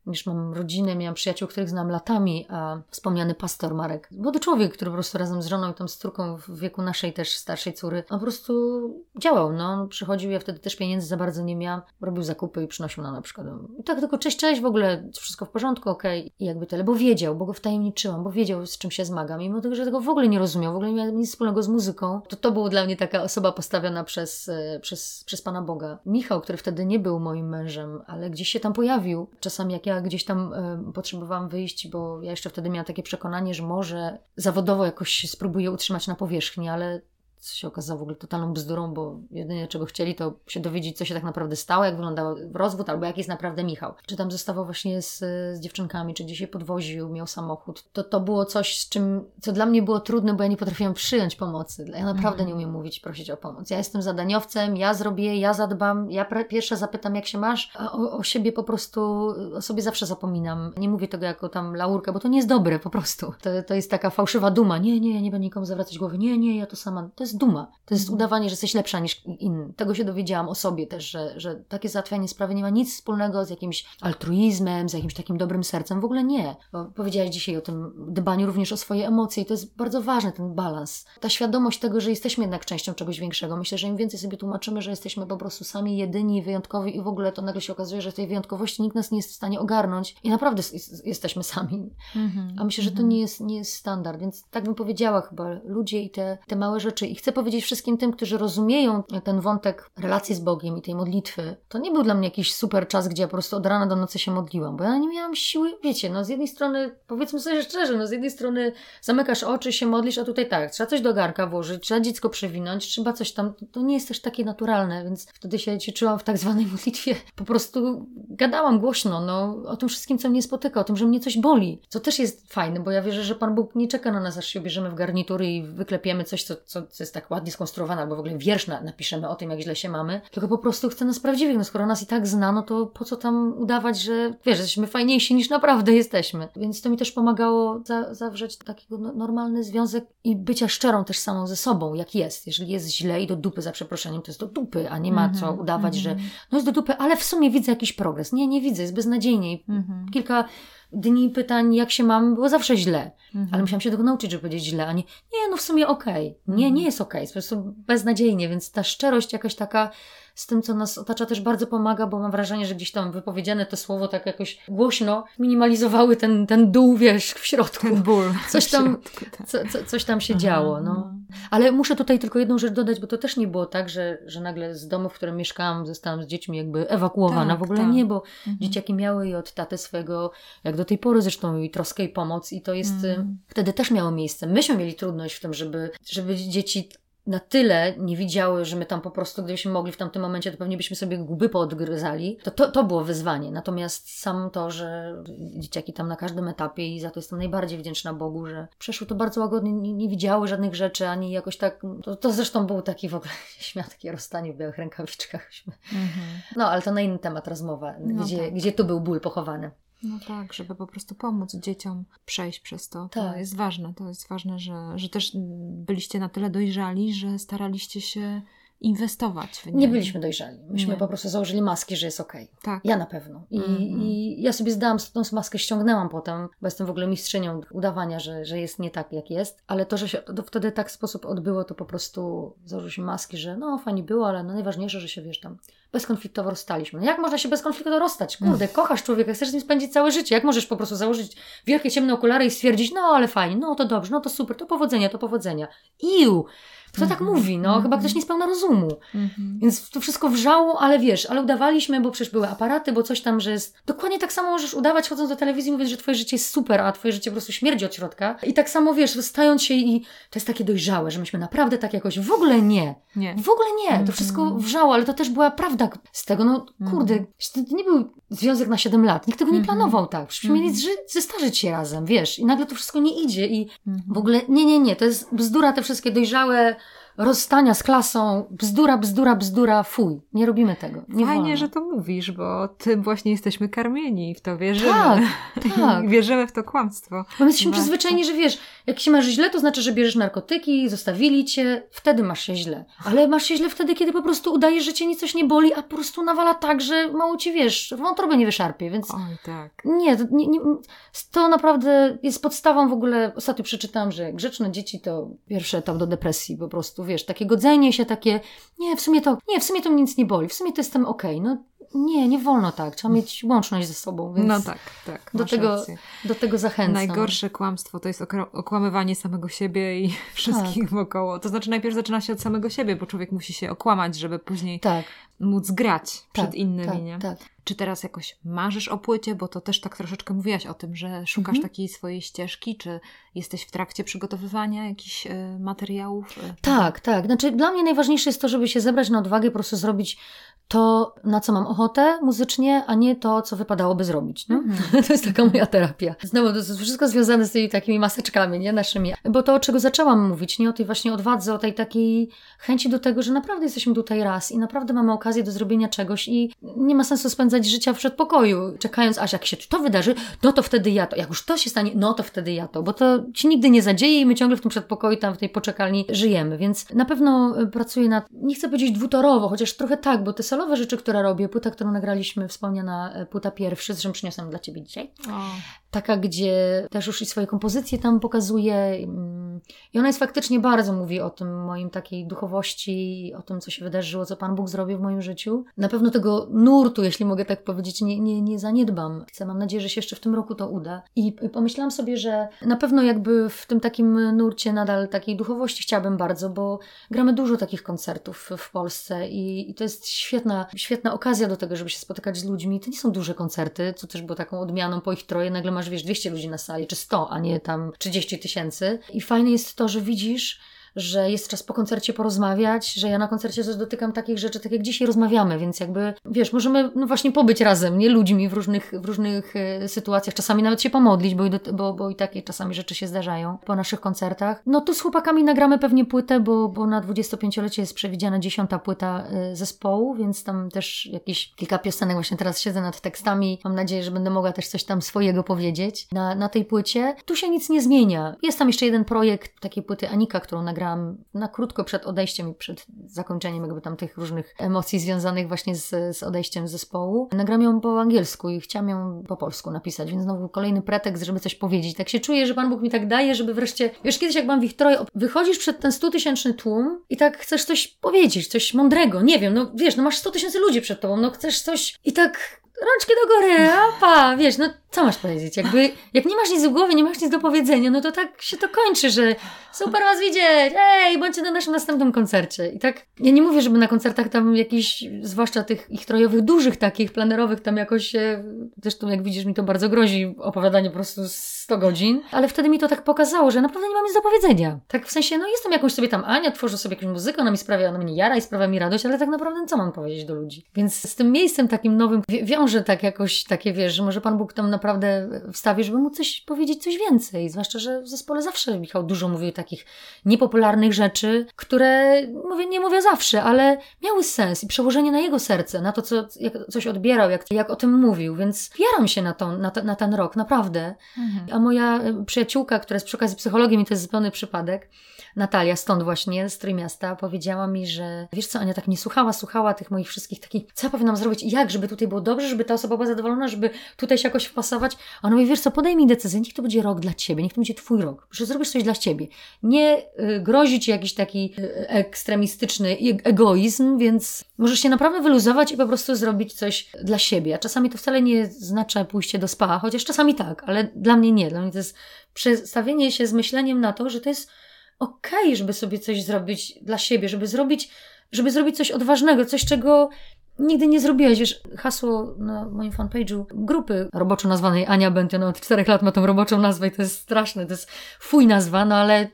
B: już mam rodzinę, miałam przyjaciół, których znam latami, a wspomniany pastor Marek, młody człowiek, który po prostu razem z żoną i tą córką w wieku naszej też starszej córy, on po prostu działał, no, on przychodził, ja wtedy też pieniędzy za bardzo nie miałam, robił zakupy i przynosił nam na przykład. I tak tylko cześć, cześć, w ogóle wszystko w porządku, okej, okay. i jakby tyle, bo wiedział, bo go wtajemniczyłam, bo wiedział z czym się zmagam, mimo tego, że tego w ogóle nie rozumiał, w ogóle nie miał nic wspólnego z muzyką, to to był dla mnie taka osoba postawiona przez, e, przez, przez Pana Boga. Michał, który wtedy nie był moim mężem, ale gdzieś się tam pojawił, czasami jak ja ja gdzieś tam y, potrzebowałam wyjść, bo ja jeszcze wtedy miałam takie przekonanie, że może zawodowo jakoś spróbuję utrzymać na powierzchni, ale co się okazało w ogóle totalną bzdurą, bo jedynie czego chcieli to się dowiedzieć, co się tak naprawdę stało, jak wyglądał rozwód, albo jaki jest naprawdę Michał. Czy tam zostawał właśnie z, z dziewczynkami, czy gdzieś się podwoził, miał samochód. To, to było coś, z czym, co dla mnie było trudne, bo ja nie potrafiłam przyjąć pomocy. Ja naprawdę mm. nie umiem mówić, prosić o pomoc. Ja jestem zadaniowcem, ja zrobię, ja zadbam, ja pierwsza zapytam, jak się masz, a o, o siebie po prostu, o sobie zawsze zapominam. Nie mówię tego jako tam laurkę, bo to nie jest dobre po prostu. To, to jest taka fałszywa duma. Nie, nie, nie będę nikomu zawracać głowy. Nie, nie, ja to sama. To jest jest duma. To jest udawanie, że jesteś lepsza niż inni. Tego się dowiedziałam o sobie też, że, że takie załatwianie sprawy nie ma nic wspólnego z jakimś altruizmem, z jakimś takim dobrym sercem. W ogóle nie. Bo powiedziałaś dzisiaj o tym dbaniu również o swoje emocje i to jest bardzo ważny ten balans. Ta świadomość tego, że jesteśmy jednak częścią czegoś większego. Myślę, że im więcej sobie tłumaczymy, że jesteśmy po prostu sami jedyni, wyjątkowi i w ogóle to nagle się okazuje, że tej wyjątkowości nikt nas nie jest w stanie ogarnąć i naprawdę jesteśmy sami. Mhm. A myślę, że to mhm. nie jest, nie jest standard. Więc tak bym powiedziała chyba, ludzie i te, te małe rzeczy, ich chcę powiedzieć wszystkim tym, którzy rozumieją ten wątek relacji z Bogiem i tej modlitwy, to nie był dla mnie jakiś super czas, gdzie ja po prostu od rana do nocy się modliłam, bo ja nie miałam siły, wiecie, no z jednej strony, powiedzmy sobie szczerze, no z jednej strony zamykasz oczy, się modlisz, a tutaj tak, trzeba coś do garka włożyć, trzeba dziecko przewinąć, trzeba coś tam, to nie jest też takie naturalne, więc wtedy się czułam w tak zwanej modlitwie, po prostu gadałam głośno, no o tym wszystkim, co mnie spotyka, o tym, że mnie coś boli, co też jest fajne, bo ja wierzę, że Pan Bóg nie czeka na nas, aż się bierzemy w garnitury i wyklepiemy coś, co, co, co jest tak ładnie skonstruowane, albo w ogóle wiersz na, napiszemy o tym, jak źle się mamy, tylko po prostu chce nas prawdziwych, no skoro nas i tak zna, no to po co tam udawać, że wiesz, jesteśmy fajniejsi niż naprawdę jesteśmy. Więc to mi też pomagało za, zawrzeć takiego no, normalny związek i bycia szczerą też samą ze sobą, jak jest. Jeżeli jest źle i do dupy za przeproszeniem, to jest do dupy, a nie ma co
A: Mhm,
B: udawać, że
A: mhm.
B: no jest do dupy, ale w sumie widzę jakiś progres. Nie, nie widzę, jest beznadziejnie. I
A: Mhm.
B: Kilka dni pytań, jak się mam, było zawsze źle.
A: Mhm.
B: Ale musiałam się tego nauczyć, żeby powiedzieć źle, a nie, nie, no w sumie okej. Nie, nie jest okej, jest po prostu beznadziejnie, więc ta szczerość jakaś taka z tym, co nas otacza, też bardzo pomaga, bo mam wrażenie, że gdzieś tam wypowiedziane to słowo tak jakoś głośno minimalizowały ten, ten dół, wiesz, w środku.
A: Ten ból.
B: Coś tam-
A: środku, tak.
B: Co, co, coś tam się
A: Aha,
B: działo, no. Ale muszę tutaj tylko jedną rzecz dodać, bo to też nie było tak, że, że nagle z domu, w którym mieszkałam, zostałam z dziećmi jakby ewakuowana.
A: Tak,
B: w ogóle
A: tak.
B: nie, bo
A: Mhm.
B: dzieciaki miały i od taty swojego, jak do tej pory zresztą, i troskę i pomoc i to jest,
A: Mhm.
B: wtedy też miało miejsce. Myśmy mieli trudność w tym, żeby, żeby dzieci na tyle nie widziały, że my tam po prostu, gdybyśmy mogli w tamtym momencie, to pewnie byśmy sobie guby poodgryzali. To, to, to było wyzwanie. Natomiast sam to, że dzieciaki tam na każdym etapie i za to jestem najbardziej wdzięczna Bogu, że przeszły to bardzo łagodnie, nie, nie widziały żadnych rzeczy, ani jakoś tak, to, to zresztą był taki w ogóle śmiał takie rozstanie w białych rękawiczkach.
A: Mhm.
B: No, ale to na inny temat rozmowa,
A: No
B: gdzie,
A: tak.
B: gdzie tu był ból pochowany.
A: No tak, żeby po prostu pomóc dzieciom przejść przez to. To
B: Tak.
A: jest ważne. To jest ważne, że, że też byliście na tyle dojrzali, że staraliście się inwestować w nie.
B: Nie byliśmy dojrzali. Myśmy
A: Nie.
B: po prostu założyli maski, że jest okej.
A: Tak.
B: Ja na pewno. I,
A: Mhm.
B: I ja sobie zdałam, tą maskę ściągnęłam potem, bo jestem w ogóle mistrzynią udawania, że, że jest nie tak, jak jest. Ale to, że się to wtedy tak sposób odbyło, to po prostu założyliśmy maski, że no fajnie było, ale no najważniejsze, że się wiesz tam bezkonfliktowo rozstaliśmy. No jak można się bezkonfliktowo rozstać? Kurde, kochasz człowieka, chcesz z nim spędzić całe życie. Jak możesz po prostu założyć wielkie ciemne okulary i stwierdzić, no ale fajnie, no to dobrze, no to super, to powodzenia, to powodzenia. Iu! Kto tak
A: Mhm.
B: mówi? No, chyba
A: Mhm.
B: ktoś nie spełna pełna rozumu.
A: Mhm.
B: Więc to wszystko wrzało, ale wiesz, ale udawaliśmy, bo przecież były aparaty, bo coś tam, że jest. Dokładnie tak samo możesz udawać, chodząc do telewizji, mówiąc, że twoje życie jest super, a twoje życie po prostu śmierdzi od środka. I tak samo wiesz, stając się i to jest takie dojrzałe, że myśmy naprawdę tak jakoś w ogóle nie.
A: Nie.
B: W ogóle nie. To
A: Mhm.
B: wszystko wrzało, ale to też była prawda z tego. No kurde,
A: Mhm.
B: to nie był związek na 7 lat. Nikt tego nie
A: Mhm.
B: planował tak. Przecież
A: Mhm.
B: mieli zestarzyć się razem, wiesz. I nagle to wszystko nie idzie i
A: Mhm.
B: w ogóle nie, nie, nie. To jest bzdura, te wszystkie dojrzałe rozstania z klasą. Bzdura, bzdura, bzdura, fuj. Nie robimy tego. Nie
A: Fajnie,
B: wolno.
A: że to mówisz, bo tym właśnie jesteśmy karmieni i w to wierzymy.
B: Tak, tak.
A: Wierzymy w to kłamstwo.
B: Bo my jesteśmy
A: Bardzo.
B: przyzwyczajeni, że wiesz, jak się masz źle, to znaczy, że bierzesz narkotyki, zostawili cię, wtedy masz się źle. Ale masz się źle wtedy, kiedy po prostu udajesz, że cię nic coś nie boli, a po prostu nawala tak, że mało ci wiesz, wątrobę nie wyszarpie, więc
A: Oj, tak.
B: nie to, nie, nie, to naprawdę jest podstawą w ogóle. Ostatnio przeczytałam, że grzeczne dzieci to pierwszy etap do depresji, po prostu, wiesz, takie godzenie się, takie, nie, w sumie to, nie, w sumie to mnie nic nie boli, w sumie to jestem okej, no nie, nie wolno tak, trzeba mieć łączność ze sobą, więc
A: No tak, tak.
B: do tego
A: rację.
B: do tego zachęcam.
A: Najgorsze kłamstwo to jest okłamywanie samego siebie i wszystkich wokoło. To znaczy najpierw zaczyna się od samego siebie, bo człowiek musi się okłamać, żeby później
B: Tak,
A: móc grać przed
B: tak,
A: innymi,
B: tak,
A: nie?
B: tak.
A: Czy teraz jakoś marzysz o płycie, bo to też tak troszeczkę mówiłaś o tym, że szukasz
B: Mhm.
A: takiej swojej ścieżki, czy jesteś w trakcie przygotowywania jakichś e, materiałów? e?
B: Tak, tak. Znaczy, dla mnie najważniejsze jest to, żeby się zebrać na odwagę po prostu zrobić to, na co mam ochotę muzycznie, a nie to, co wypadałoby zrobić. No?
A: Mhm.
B: To jest taka moja terapia. Znowu, to jest wszystko związane z tymi takimi maseczkami, nie? Naszymi. Bo to, o czego zaczęłam mówić, nie? O tej właśnie odwadze, o tej takiej chęci do tego, że naprawdę jesteśmy tutaj raz i naprawdę mamy okazję do zrobienia czegoś i nie ma sensu spędzać życia w przedpokoju, czekając, aż jak się to wydarzy, no to wtedy ja to. Jak już to się stanie, no to wtedy ja to. Bo to się nigdy nie zadzieje i my ciągle w tym przedpokoju, tam w tej poczekalni żyjemy. Więc na pewno y, pracuję nad, nie chcę powiedzieć dwutorowo, chociaż trochę tak, bo te solowe rzeczy, które robię, płyta, którą nagraliśmy, wspomniana e, płyta pierwsza, zresztą przyniosłam dla Ciebie dzisiaj,
A: O,
B: taka, gdzie też już i swoje kompozycje tam pokazuję. mm. I ona jest faktycznie bardzo mówi o tym moim takiej duchowości, o tym, co się wydarzyło, co Pan Bóg zrobił w moim życiu. Na pewno tego nurtu, jeśli mogę tak powiedzieć, nie, nie, nie zaniedbam. Chcę, mam nadzieję, że się jeszcze w tym roku to uda. I pomyślałam sobie, że na pewno jakby w tym takim nurcie nadal takiej duchowości chciałabym bardzo, bo gramy dużo takich koncertów w Polsce i, i to jest świetna, świetna okazja do tego, żeby się spotykać z ludźmi. To nie są duże koncerty, co też było taką odmianą po ich troje. Nagle masz, wiesz, 200 ludzi na sali, czy 100, a nie tam 30 tysięcy. I fajne jest to, że widzisz, że jest czas po koncercie porozmawiać, że ja na koncercie też dotykam takich rzeczy, tak jak dzisiaj rozmawiamy, więc jakby, wiesz, możemy no właśnie pobyć razem, nie ludźmi w różnych, w różnych e, sytuacjach, czasami nawet się pomodlić, bo bo, bo i takie czasami rzeczy się zdarzają po naszych koncertach. No tu z chłopakami nagramy pewnie płytę, bo, bo na 25-lecie jest przewidziana dziesiąta płyta e, zespołu, więc tam też jakieś kilka piosenek, właśnie teraz siedzę nad tekstami, mam nadzieję, że będę mogła też coś tam swojego powiedzieć na, na tej płycie. Tu się nic nie zmienia. Jest tam jeszcze jeden projekt takiej płyty Anika, którą nagrałam na krótko przed odejściem i przed zakończeniem jakby tam tych różnych emocji związanych właśnie z, z odejściem z zespołu. Nagram ją po angielsku i chciałam ją po polsku napisać, więc znowu kolejny pretekst, żeby coś powiedzieć. Tak się czuję, że Pan Bóg mi tak daje, żeby wreszcie, wiesz, kiedyś jak byłam w ich troje, wychodzisz przed ten 100 tysięczny tłum i tak chcesz coś powiedzieć, coś mądrego, nie wiem, no wiesz, no masz 100 tysięcy ludzi przed tobą, no chcesz coś i tak rączki do góry, pa, wiesz, no co masz powiedzieć? Jakby, jak nie masz nic w głowie, nie masz nic do powiedzenia, no to tak się to kończy, że super was widzieć, ej, bądźcie na naszym następnym koncercie. I tak, ja nie mówię, żeby na koncertach tam jakiś, zwłaszcza tych ich trojowych, dużych takich, planerowych, tam jakoś się, zresztą jak widzisz, mi to bardzo grozi opowiadanie po prostu 100 godzin, ale wtedy mi to tak pokazało, że naprawdę nie mam nic do powiedzenia. Tak w sensie, no jestem jakąś sobie tam Ania, tworzę sobie jakąś muzykę, ona mi sprawia, ona mnie jara i sprawia mi radość, ale tak naprawdę co mam powiedzieć do ludzi? Więc z tym miejscem takim nowym wiąże tak jakoś takie, wiesz, że może Pan Bóg tam naprawdę wstawi, żeby mu coś powiedzieć, coś więcej. Zwłaszcza, że w zespole zawsze Michał dużo mówił takich niepopularnych rzeczy, które, mówię, nie mówię zawsze, ale miały sens i przełożenie na jego serce, na to, co jak coś odbierał, jak, jak o tym mówił, więc wieram się na, na, to, na ten rok, naprawdę. Mhm. A moja przyjaciółka, która jest przy okazji psychologiem i to jest zupełny przypadek, Natalia, stąd właśnie, z Trójmiasta, powiedziała mi, że wiesz co, Ania tak nie słuchała, słuchała tych moich wszystkich takich, co ja powinnam zrobić jak, żeby tutaj było dobrze, żeby ta osoba była zadowolona, żeby tutaj się jakoś wpasować. A ona mówi, wiesz co, podaj mi decyzję, niech to będzie rok dla Ciebie, niech to będzie Twój rok, że zrobisz coś dla Ciebie. Nie y, grozi Ci jakiś taki y, ekstremistyczny egoizm, więc możesz się naprawdę wyluzować i po prostu zrobić coś dla siebie. A czasami to wcale nie znaczy pójście do spa, chociaż czasami tak, ale dla mnie nie. Dla mnie to jest przestawienie się z myśleniem na to, że to jest okej, okay, żeby sobie coś zrobić dla siebie, żeby zrobić, żeby zrobić coś odważnego, coś, czego nigdy nie zrobiłeś. Wiesz, hasło na moim fanpage'u grupy roboczo nazwanej Ania Bention od czterech lat ma tą roboczą nazwę i to jest straszne, to jest fuj nazwa, no ale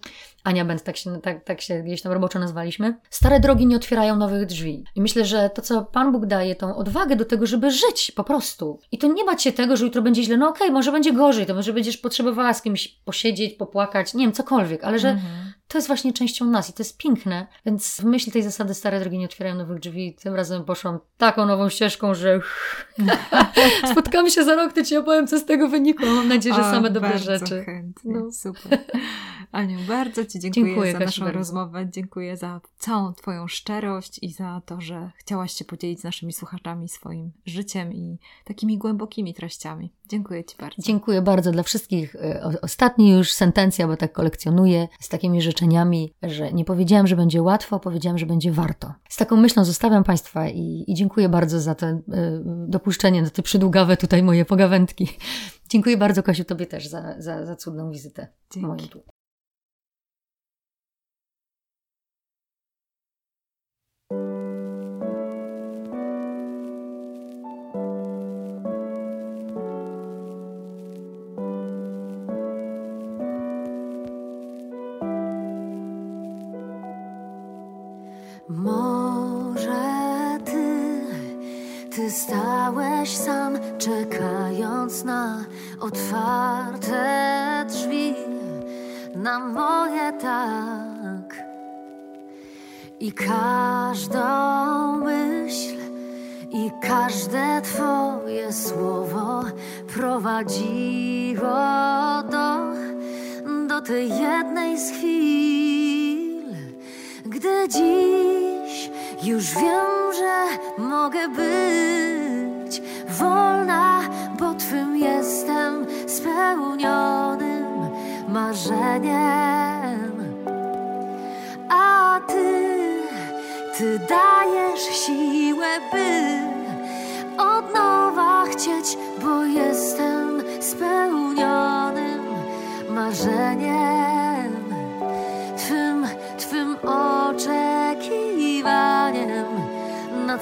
B: Ania Bent, tak się, tak, tak się gdzieś tam roboczo nazwaliśmy. Stare drogi nie otwierają nowych drzwi. I myślę, że to, co Pan Bóg daje, tą odwagę do tego, żeby żyć po prostu. I to nie bać się tego, że jutro będzie źle. No okej, okay, może będzie gorzej, to może będziesz potrzebowała z kimś posiedzieć, popłakać, nie wiem, cokolwiek, ale że mhm to jest właśnie częścią nas i to jest piękne. Więc w myśl tej zasady stare drogi nie otwierają nowych drzwi. Tym razem poszłam taką nową ścieżką, że spotkamy się za rok, to Ci opowiem, co z tego wynikło. Mam nadzieję, że o, same dobre bardzo rzeczy.
A: Chętnie. No. Super. Aniu, bardzo Ci dziękuję, dziękuję za naszą bardzo. rozmowę. Dziękuję za całą Twoją szczerość i za to, że chciałaś się podzielić z naszymi słuchaczami swoim życiem i takimi głębokimi treściami. Dziękuję Ci bardzo.
B: Dziękuję bardzo dla wszystkich. E, ostatni już sentencja, bo tak kolekcjonuję, z takimi życzeniami, że nie powiedziałam, że będzie łatwo, powiedziałam, że będzie warto. Z taką myślą zostawiam Państwa i, i dziękuję bardzo za to y, dopuszczenie, za te przydługawe tutaj moje pogawędki. Dziękuję bardzo, Kasiu, Tobie też za, za, za cudną wizytę Dzięki. moją tu. Stałeś sam, czekając na otwarte drzwi, na moje tak. I każdą myśl, i każde Twoje słowo prowadziło do, do tej jednej z chwil, gdy dziś już wiem, że mogę być wolna, bo twym jestem spełnionym marzeniem. A ty, ty dajesz siłę, by od nowa chcieć, bo jestem spełnionym marzeniem. Na